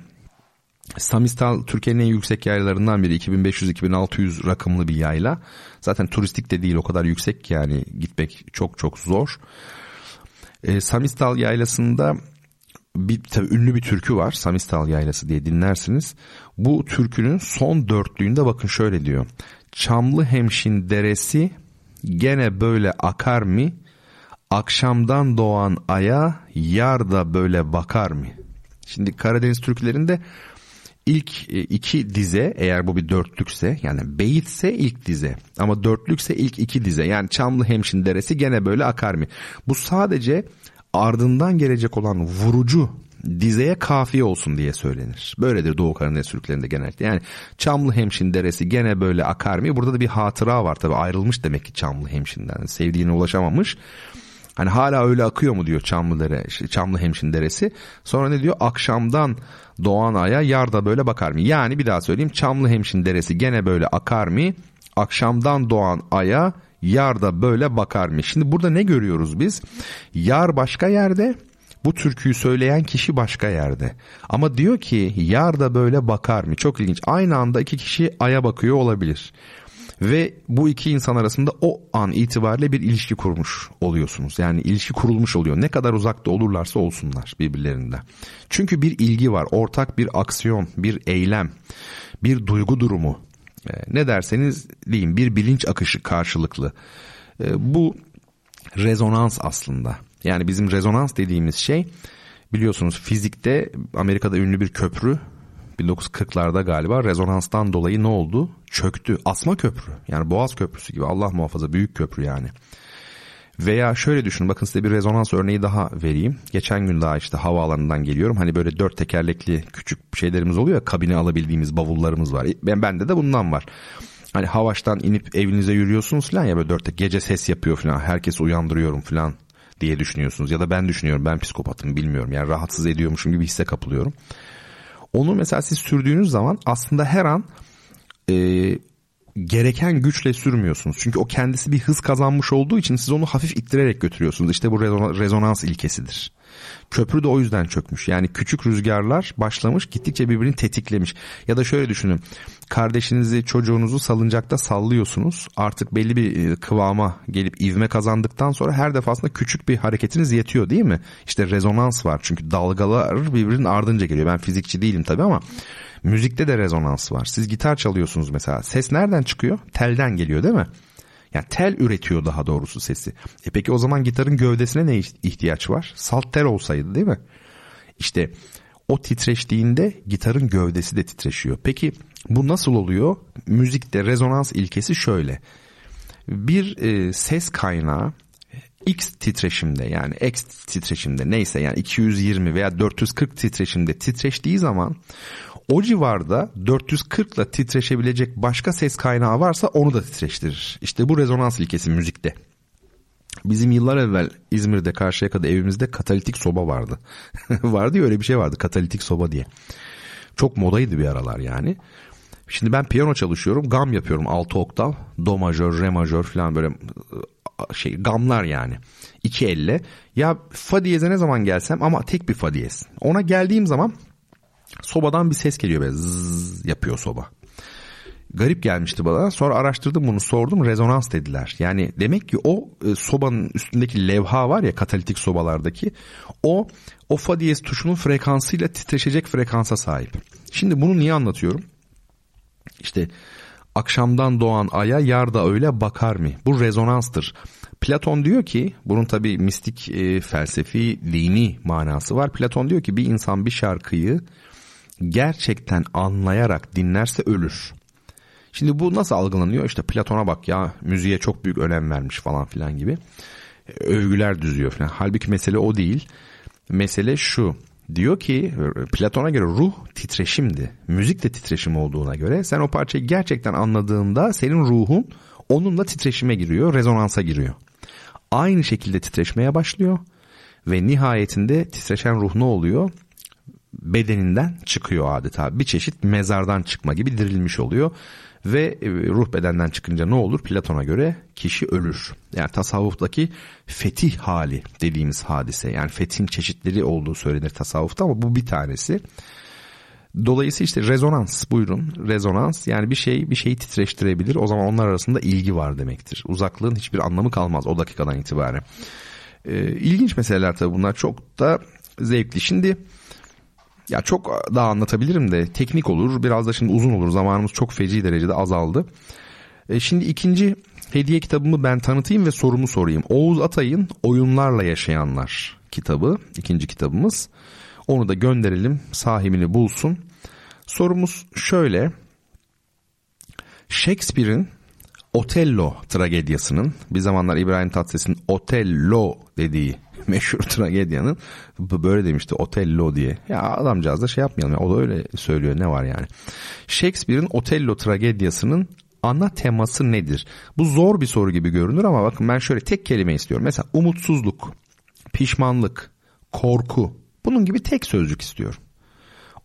Samistal Türkiye'nin en yüksek yaylalarından biri 2500-2600 rakımlı bir yayla. Zaten turistik de değil o kadar yüksek yani gitmek çok çok zor. E, Samistal yaylasında bir tabii ünlü bir türkü var. Samistal yaylası diye dinlersiniz. Bu türkünün son dörtlüğünde bakın şöyle diyor. Çamlı hemşin deresi gene böyle akar mı? Akşamdan doğan aya yar da böyle bakar mı? Şimdi Karadeniz türkülerinde ilk e, iki dize eğer bu bir dörtlükse yani beyitse ilk dize ama dörtlükse ilk iki dize yani Çamlı Hemşin Deresi gene böyle akar mı? Bu sadece ardından gelecek olan vurucu dizeye kafiye olsun diye söylenir. Böyledir Doğu Karadeniz Türklerinde genellikle. Yani Çamlı Hemşin Deresi gene böyle akar mı? Burada da bir hatıra var tabi ayrılmış demek ki Çamlı Hemşin'den. Sevdiğine ulaşamamış. Hani hala öyle akıyor mu diyor Çamlı Dere, işte Çamlı Hemşin Deresi. Sonra ne diyor? Akşamdan doğan aya yar da böyle bakar mı? Yani bir daha söyleyeyim. Çamlı Hemşin Deresi gene böyle akar mı? Akşamdan doğan aya yar da böyle bakar mı? Şimdi burada ne görüyoruz biz? Yar başka yerde, bu türküyü söyleyen kişi başka yerde. Ama diyor ki yar da böyle bakar mı? Çok ilginç. Aynı anda iki kişi aya bakıyor olabilir. Ve bu iki insan arasında o an itibariyle bir ilişki kurmuş oluyorsunuz. Yani ilişki kurulmuş oluyor. Ne kadar uzakta olurlarsa olsunlar birbirlerinden. Çünkü bir ilgi var. Ortak bir aksiyon, bir eylem, bir duygu durumu. Ee, ne derseniz deyin bir bilinç akışı karşılıklı. Ee, bu rezonans aslında. Yani bizim rezonans dediğimiz şey biliyorsunuz fizikte Amerika'da ünlü bir köprü 1940'larda galiba rezonanstan dolayı ne oldu? Çöktü. Asma köprü. Yani Boğaz Köprüsü gibi Allah muhafaza büyük köprü yani. Veya şöyle düşünün bakın size bir rezonans örneği daha vereyim. Geçen gün daha işte havaalanından geliyorum. Hani böyle dört tekerlekli küçük şeylerimiz oluyor ya kabine alabildiğimiz bavullarımız var. Ben bende de bundan var. Hani havaştan inip evinize yürüyorsunuz falan ya böyle dörtte gece ses yapıyor falan. Herkesi uyandırıyorum falan diye düşünüyorsunuz. Ya da ben düşünüyorum ben psikopatım bilmiyorum. Yani rahatsız ediyormuşum gibi hisse kapılıyorum. Onu mesela siz sürdüğünüz zaman aslında her an e, gereken güçle sürmüyorsunuz. Çünkü o kendisi bir hız kazanmış olduğu için siz onu hafif ittirerek götürüyorsunuz. İşte bu rezonans ilkesidir. Köprü de o yüzden çökmüş. Yani küçük rüzgarlar başlamış gittikçe birbirini tetiklemiş. Ya da şöyle düşünün. Kardeşinizi çocuğunuzu salıncakta sallıyorsunuz. Artık belli bir e, kıvama gelip ivme kazandıktan sonra her defasında küçük bir hareketiniz yetiyor değil mi? İşte rezonans var. Çünkü dalgalar birbirinin ardınca geliyor. Ben fizikçi değilim tabii ama müzikte de rezonans var. Siz gitar çalıyorsunuz mesela. Ses nereden çıkıyor? Telden geliyor değil mi? Yani tel üretiyor daha doğrusu sesi. E peki o zaman gitarın gövdesine ne ihtiyaç var? Salt tel olsaydı değil mi? İşte o titreştiğinde gitarın gövdesi de titreşiyor. Peki bu nasıl oluyor? Müzikte rezonans ilkesi şöyle. Bir e, ses kaynağı X titreşimde yani X titreşimde neyse yani 220 veya 440 titreşimde titreştiği zaman o civarda 440 ile titreşebilecek başka ses kaynağı varsa onu da titreştirir. İşte bu rezonans ilkesi müzikte. Bizim yıllar evvel İzmir'de Karşıyaka'da evimizde katalitik soba vardı. vardı ya öyle bir şey vardı katalitik soba diye. Çok modaydı bir aralar yani. Şimdi ben piyano çalışıyorum. Gam yapıyorum 6 oktav. Do majör, re majör falan böyle şey gamlar yani. İki elle. Ya fa diyeze ne zaman gelsem ama tek bir fa diyez. Ona geldiğim zaman sobadan bir ses geliyor böyle zzz yapıyor soba. Garip gelmişti bana. Sonra araştırdım bunu sordum rezonans dediler. Yani demek ki o e, sobanın üstündeki levha var ya katalitik sobalardaki o o fa diyez tuşunun frekansıyla titreşecek frekansa sahip. Şimdi bunu niye anlatıyorum? İşte akşamdan doğan aya yar da öyle bakar mı? Bu rezonanstır. Platon diyor ki bunun tabi mistik e, felsefi dini manası var. Platon diyor ki bir insan bir şarkıyı gerçekten anlayarak dinlerse ölür. Şimdi bu nasıl algılanıyor? İşte Platon'a bak ya müziğe çok büyük önem vermiş falan filan gibi. Övgüler düzüyor falan. Halbuki mesele o değil. Mesele şu. Diyor ki Platon'a göre ruh titreşimdi. Müzik de titreşim olduğuna göre sen o parçayı gerçekten anladığında senin ruhun onunla titreşime giriyor, rezonansa giriyor. Aynı şekilde titreşmeye başlıyor ve nihayetinde titreşen ruh ne oluyor? Bedeninden çıkıyor adeta. Bir çeşit mezardan çıkma gibi dirilmiş oluyor. Ve e, ruh bedenden çıkınca ne olur? Platon'a göre kişi ölür. Yani tasavvuftaki fetih hali dediğimiz hadise. Yani fethin çeşitleri olduğu söylenir tasavvufta ama bu bir tanesi. Dolayısıyla işte rezonans buyurun rezonans yani bir şey bir şeyi titreştirebilir o zaman onlar arasında ilgi var demektir. Uzaklığın hiçbir anlamı kalmaz o dakikadan itibaren. Ee, ilginç meseleler tabii bunlar çok da zevkli. Şimdi ya çok daha anlatabilirim de teknik olur biraz da şimdi uzun olur zamanımız çok feci derecede azaldı. E şimdi ikinci hediye kitabımı ben tanıtayım ve sorumu sorayım. Oğuz Atay'ın Oyunlarla Yaşayanlar kitabı ikinci kitabımız. Onu da gönderelim sahibini bulsun. Sorumuz şöyle. Shakespeare'in Otello tragediyasının bir zamanlar İbrahim Tatlıses'in Otello dediği meşhur tragedyanın böyle demişti Otello diye. Ya adamcağız da şey yapmayalım ya o da öyle söylüyor ne var yani. Shakespeare'in Otello tragediyasının ana teması nedir? Bu zor bir soru gibi görünür ama bakın ben şöyle tek kelime istiyorum. Mesela umutsuzluk, pişmanlık, korku bunun gibi tek sözcük istiyorum.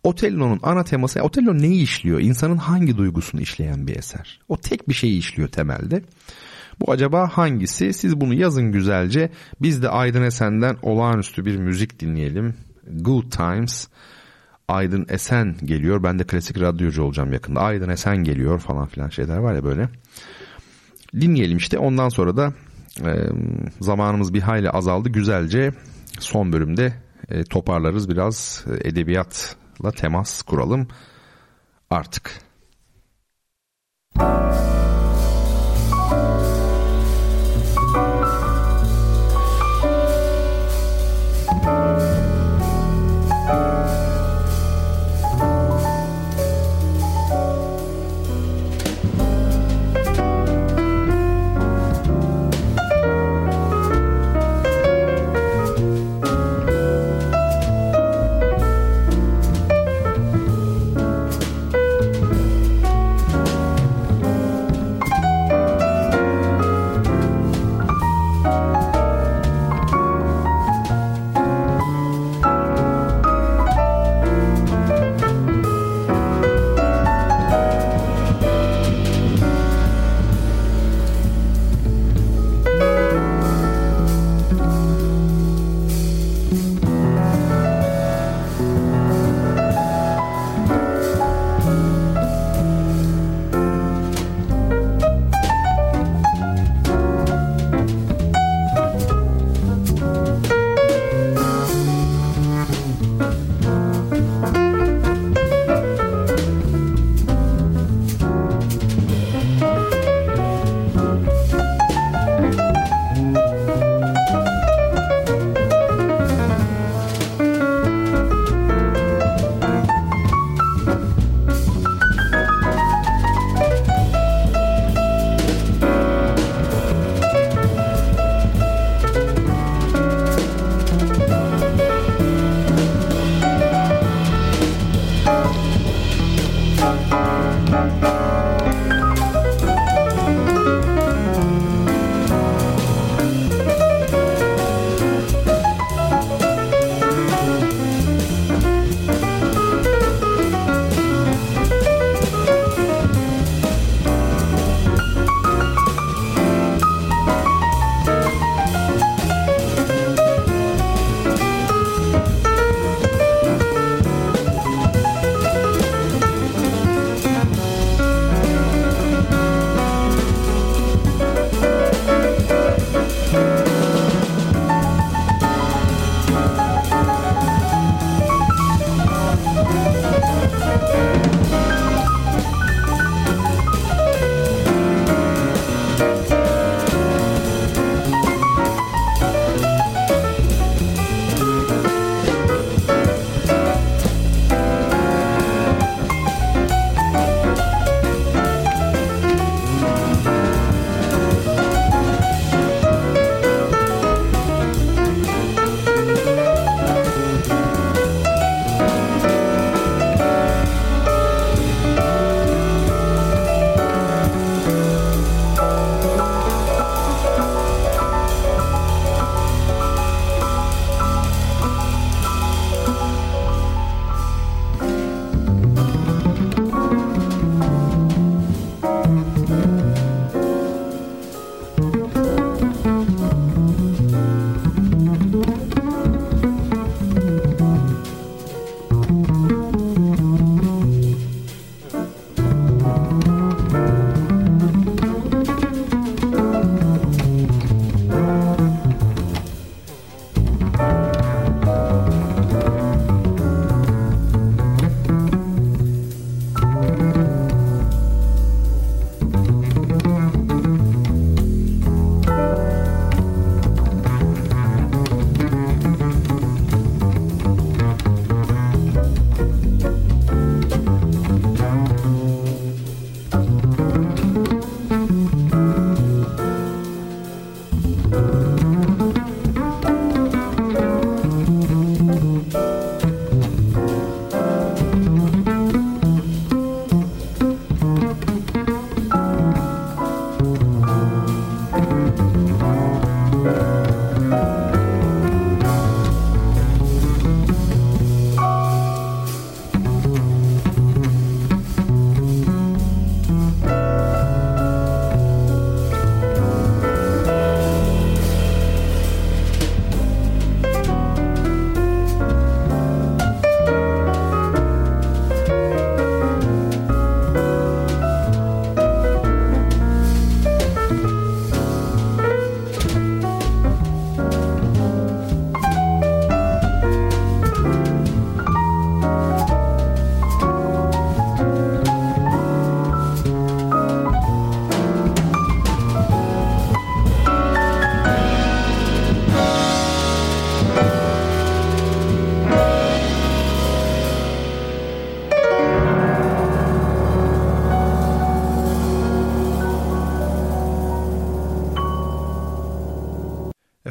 Otello'nun ana teması, Otello neyi işliyor? İnsanın hangi duygusunu işleyen bir eser? O tek bir şeyi işliyor temelde. Bu acaba hangisi? Siz bunu yazın güzelce. Biz de Aydın Esen'den olağanüstü bir müzik dinleyelim. Good Times. Aydın Esen geliyor. Ben de klasik radyocu olacağım yakında. Aydın Esen geliyor falan filan şeyler var ya böyle. Dinleyelim işte. Ondan sonra da e, zamanımız bir hayli azaldı. Güzelce son bölümde e, toparlarız. Biraz e, edebiyatla temas kuralım artık.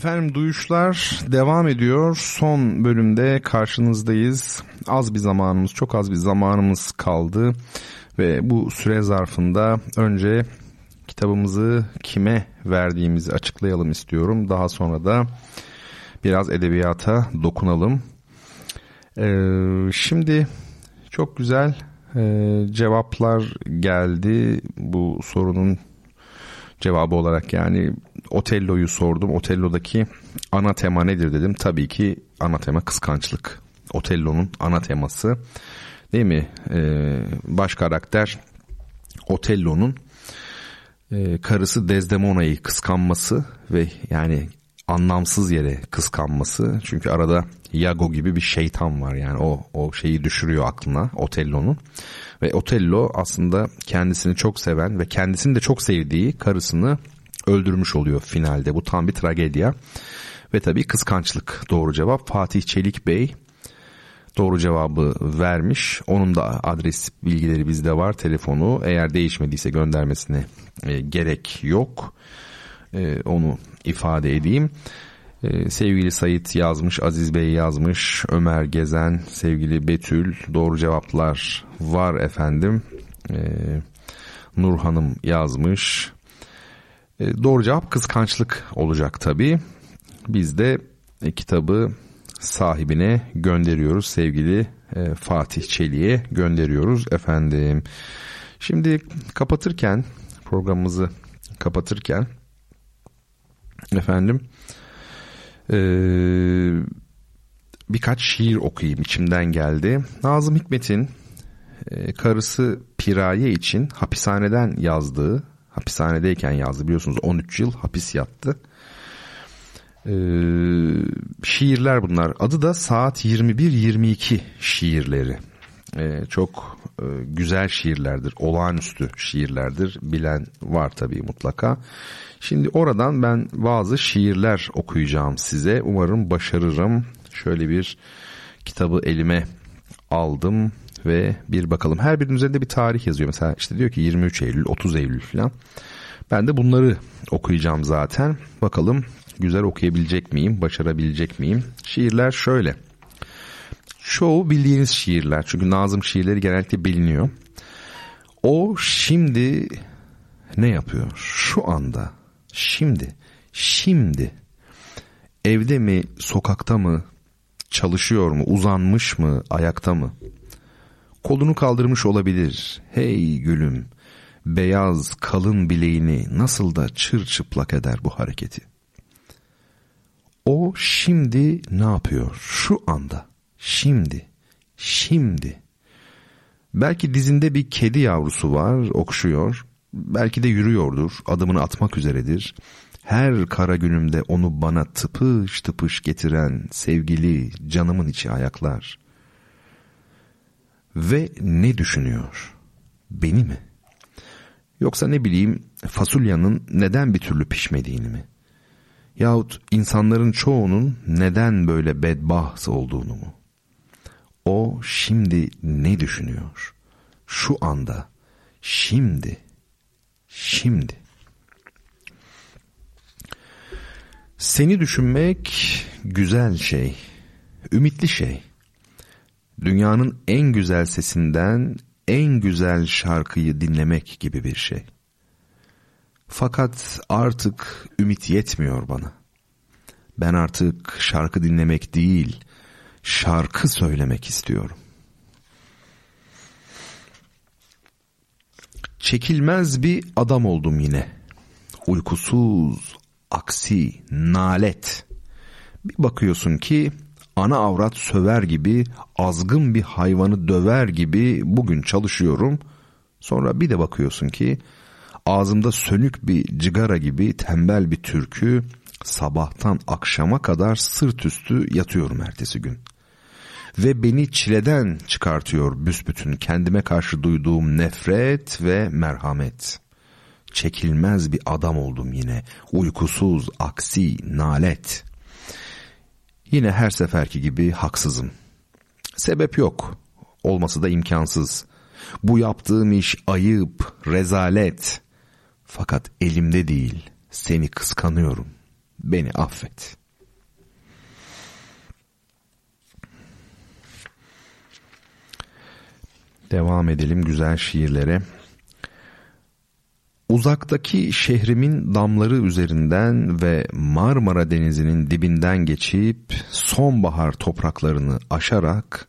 Efendim duyuşlar devam ediyor. Son bölümde karşınızdayız. Az bir zamanımız, çok az bir zamanımız kaldı. Ve bu süre zarfında önce kitabımızı kime verdiğimizi açıklayalım istiyorum. Daha sonra da biraz edebiyata dokunalım. Ee, şimdi çok güzel e, cevaplar geldi bu sorunun cevabı olarak yani Otello'yu sordum. Otello'daki ana tema nedir dedim. Tabii ki ana tema kıskançlık. Otello'nun ana teması değil mi? Ee, baş karakter Otello'nun e, karısı Desdemona'yı kıskanması ve yani anlamsız yere kıskanması. Çünkü arada Iago gibi bir şeytan var yani o o şeyi düşürüyor aklına Otello'nun. Ve Otello aslında kendisini çok seven ve kendisini de çok sevdiği karısını öldürmüş oluyor finalde. Bu tam bir tragedya. Ve tabii kıskançlık doğru cevap. Fatih Çelik Bey doğru cevabı vermiş. Onun da adres bilgileri bizde var, telefonu. Eğer değişmediyse göndermesine e, gerek yok. E, onu ifade edeyim. E, sevgili Sayit yazmış, Aziz Bey yazmış, Ömer Gezen, sevgili Betül doğru cevaplar var efendim. E, Nur Hanım yazmış. E, doğru cevap kıskançlık olacak tabii. Biz de e, kitabı sahibine gönderiyoruz sevgili e, Fatih Çelik'e gönderiyoruz efendim. Şimdi kapatırken programımızı kapatırken efendim e, birkaç şiir okuyayım içimden geldi. Nazım Hikmet'in e, karısı Piraye için hapishaneden yazdığı hapishanedeyken yazdı biliyorsunuz 13 yıl hapis yattı. Ee, şiirler bunlar. Adı da Saat 21-22 şiirleri. Ee, çok e, güzel şiirlerdir. Olağanüstü şiirlerdir. Bilen var tabii mutlaka. Şimdi oradan ben bazı şiirler okuyacağım size. Umarım başarırım. Şöyle bir kitabı elime aldım ve bir bakalım. Her birinin üzerinde bir tarih yazıyor. Mesela işte diyor ki 23 Eylül, 30 Eylül falan. Ben de bunları okuyacağım zaten. Bakalım güzel okuyabilecek miyim, başarabilecek miyim? Şiirler şöyle. Çoğu bildiğiniz şiirler. Çünkü Nazım şiirleri genellikle biliniyor. O şimdi ne yapıyor? Şu anda, şimdi, şimdi evde mi, sokakta mı, çalışıyor mu, uzanmış mı, ayakta mı? Kolunu kaldırmış olabilir. Hey gülüm, beyaz kalın bileğini nasıl da çırçıplak eder bu hareketi. O şimdi ne yapıyor? Şu anda. Şimdi. Şimdi. Belki dizinde bir kedi yavrusu var, okşuyor. Belki de yürüyordur, adımını atmak üzeredir. Her kara günümde onu bana tıpış tıpış getiren sevgili canımın içi ayaklar. Ve ne düşünüyor? Beni mi? Yoksa ne bileyim fasulyanın neden bir türlü pişmediğini mi? Yahut insanların çoğunun neden böyle bedbaht olduğunu mu? O şimdi ne düşünüyor? Şu anda, şimdi, şimdi. Seni düşünmek güzel şey, ümitli şey. Dünyanın en güzel sesinden en güzel şarkıyı dinlemek gibi bir şey. Fakat artık ümit yetmiyor bana. Ben artık şarkı dinlemek değil, şarkı söylemek istiyorum. Çekilmez bir adam oldum yine. Uykusuz, aksi, nalet. Bir bakıyorsun ki ana avrat söver gibi, azgın bir hayvanı döver gibi bugün çalışıyorum. Sonra bir de bakıyorsun ki ağzımda sönük bir cigara gibi tembel bir türkü sabahtan akşama kadar sırt üstü yatıyorum ertesi gün. Ve beni çileden çıkartıyor büsbütün kendime karşı duyduğum nefret ve merhamet. Çekilmez bir adam oldum yine, uykusuz, aksi, nalet. Yine her seferki gibi haksızım. Sebep yok, olması da imkansız. Bu yaptığım iş ayıp, rezalet. Fakat elimde değil, seni kıskanıyorum. Beni affet. Devam edelim güzel şiirlere. Uzaktaki şehrimin damları üzerinden ve Marmara Denizi'nin dibinden geçip sonbahar topraklarını aşarak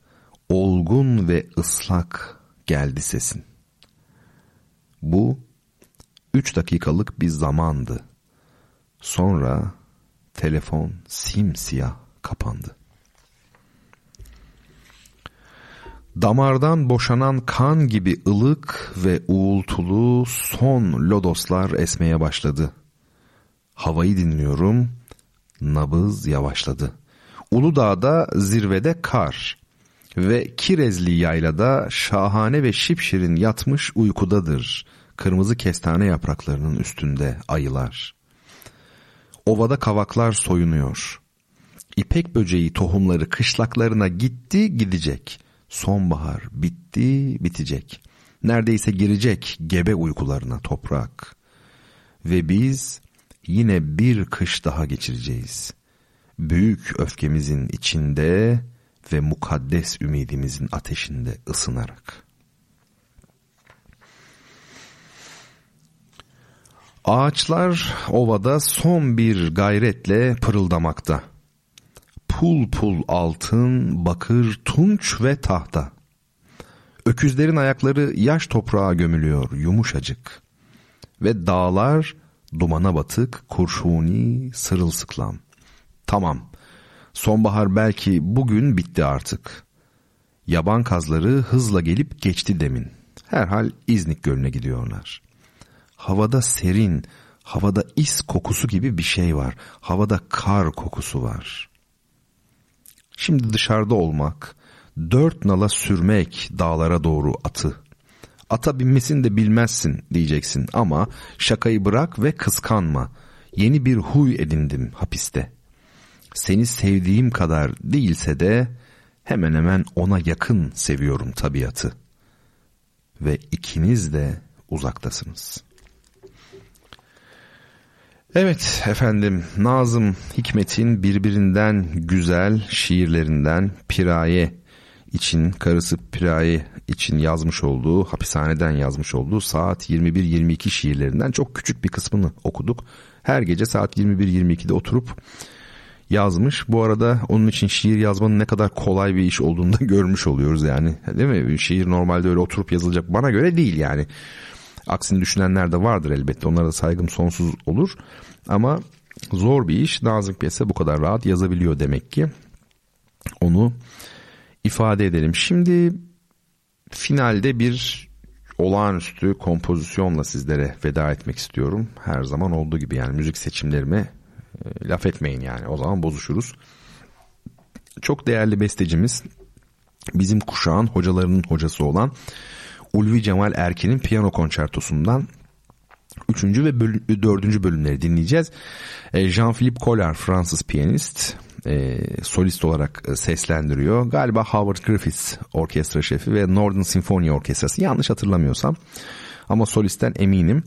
olgun ve ıslak geldi sesin. Bu üç dakikalık bir zamandı. Sonra telefon simsiyah kapandı. Damardan boşanan kan gibi ılık ve uğultulu son lodoslar esmeye başladı. Havayı dinliyorum, nabız yavaşladı. Uludağ'da zirvede kar ve Kirezli yaylada şahane ve şipşirin yatmış uykudadır. Kırmızı kestane yapraklarının üstünde ayılar. Ovada kavaklar soyunuyor. İpek böceği tohumları kışlaklarına gitti gidecek. Sonbahar bitti bitecek. Neredeyse girecek gebe uykularına toprak. Ve biz yine bir kış daha geçireceğiz. Büyük öfkemizin içinde ve mukaddes ümidimizin ateşinde ısınarak. Ağaçlar ovada son bir gayretle pırıldamakta. Pul pul altın, bakır, tunç ve tahta. Öküzlerin ayakları yaş toprağa gömülüyor yumuşacık. Ve dağlar dumana batık, kurşuni, sırılsıklam. Tamam, sonbahar belki bugün bitti artık. Yaban kazları hızla gelip geçti demin. Herhal İznik Gölü'ne gidiyorlar. Havada serin, havada is kokusu gibi bir şey var. Havada kar kokusu var. Şimdi dışarıda olmak, dört nala sürmek dağlara doğru atı. Ata binmesini de bilmezsin diyeceksin ama şakayı bırak ve kıskanma. Yeni bir huy edindim hapiste. Seni sevdiğim kadar değilse de hemen hemen ona yakın seviyorum tabiatı. Ve ikiniz de uzaktasınız.'' Evet efendim Nazım Hikmet'in birbirinden güzel şiirlerinden Piraye için karısı Piraye için yazmış olduğu hapishaneden yazmış olduğu saat 21-22 şiirlerinden çok küçük bir kısmını okuduk. Her gece saat 21-22'de oturup yazmış. Bu arada onun için şiir yazmanın ne kadar kolay bir iş olduğunu da görmüş oluyoruz yani. Değil mi? Şiir normalde öyle oturup yazılacak bana göre değil yani. Aksini düşünenler de vardır elbette. Onlara da saygım sonsuz olur. Ama zor bir iş. Nazım Piyasa bu kadar rahat yazabiliyor demek ki. Onu ifade edelim. Şimdi finalde bir olağanüstü kompozisyonla sizlere veda etmek istiyorum. Her zaman olduğu gibi yani müzik seçimlerime e, laf etmeyin yani o zaman bozuşuruz. Çok değerli bestecimiz bizim kuşağın hocalarının hocası olan Ulvi Cemal Erken'in piyano konçertosundan Üçüncü ve bölüm, dördüncü bölümleri dinleyeceğiz. E, Jean-Philippe Collard Fransız piyanist e, solist olarak e, seslendiriyor. Galiba Howard Griffiths orkestra şefi ve Northern Symphony Orkestrası yanlış hatırlamıyorsam ama solistten eminim.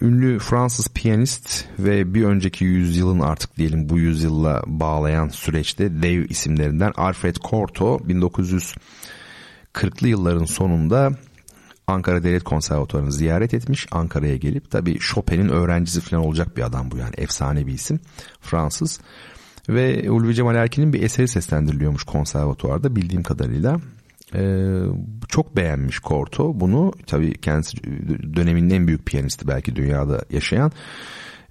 Ünlü Fransız piyanist ve bir önceki yüzyılın artık diyelim bu yüzyılla bağlayan süreçte dev isimlerinden Alfred Cortot 1940'lı yılların sonunda Ankara Devlet Konservatuvarı'nı ziyaret etmiş. Ankara'ya gelip tabii Chopin'in öğrencisi falan olacak bir adam bu yani efsane bir isim. Fransız. Ve Ulvi Cemal Erkin'in bir eseri seslendiriliyormuş konservatuvarda bildiğim kadarıyla. Ee, çok beğenmiş Korto bunu. Tabii kendisi döneminin en büyük piyanisti belki dünyada yaşayan.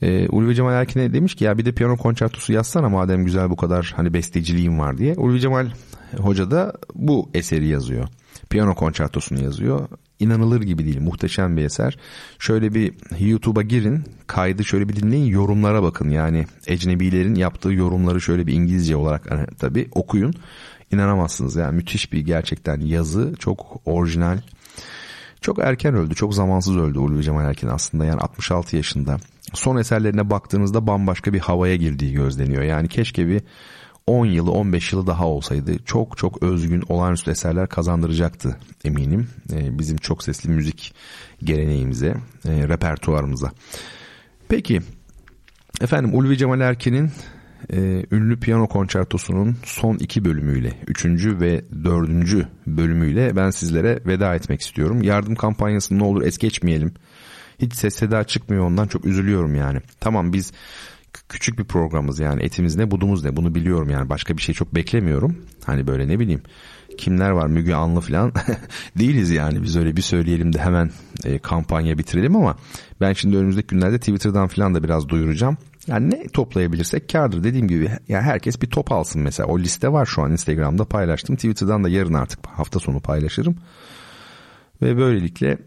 Ee, Ulvi Cemal Erkin'e demiş ki ya bir de piyano konçertosu yazsana madem güzel bu kadar hani besteciliğin var diye. Ulvi Cemal Hoca da bu eseri yazıyor. Piyano konçertosunu yazıyor inanılır gibi değil. Muhteşem bir eser. Şöyle bir YouTube'a girin. Kaydı şöyle bir dinleyin. Yorumlara bakın. Yani ecnebilerin yaptığı yorumları şöyle bir İngilizce olarak hani, tabii okuyun. İnanamazsınız. Yani müthiş bir gerçekten yazı. Çok orijinal. Çok erken öldü. Çok zamansız öldü Ulvi Cemal Erkin aslında. Yani 66 yaşında. Son eserlerine baktığınızda bambaşka bir havaya girdiği gözleniyor. Yani keşke bir 10 yılı 15 yılı daha olsaydı çok çok özgün olağanüstü eserler kazandıracaktı eminim. E, bizim çok sesli müzik geleneğimize, e, repertuarımıza. Peki Efendim Ulvi Cemal Erkin'in e, ünlü piyano konçertosunun son iki bölümüyle, üçüncü ve dördüncü bölümüyle ben sizlere veda etmek istiyorum. Yardım kampanyasını ne olur es geçmeyelim. Hiç ses seda çıkmıyor ondan çok üzülüyorum yani. Tamam biz küçük bir programız yani. Etimiz ne budumuz ne? Bunu biliyorum yani. Başka bir şey çok beklemiyorum. Hani böyle ne bileyim kimler var? Müge Anlı falan değiliz yani. Biz öyle bir söyleyelim de hemen e, kampanya bitirelim ama ben şimdi önümüzdeki günlerde Twitter'dan falan da biraz duyuracağım. Yani ne toplayabilirsek kardır dediğim gibi yani herkes bir top alsın mesela. O liste var şu an. Instagram'da paylaştım. Twitter'dan da yarın artık hafta sonu paylaşırım. Ve böylelikle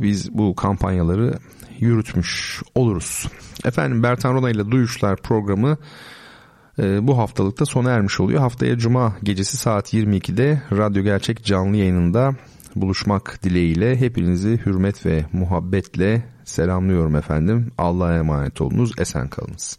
biz bu kampanyaları yürütmüş oluruz. Efendim Bertan Rona ile Duyuşlar programı e, bu haftalıkta sona ermiş oluyor. Haftaya Cuma gecesi saat 22'de Radyo Gerçek canlı yayınında buluşmak dileğiyle hepinizi hürmet ve muhabbetle selamlıyorum efendim. Allah'a emanet olunuz, esen kalınız.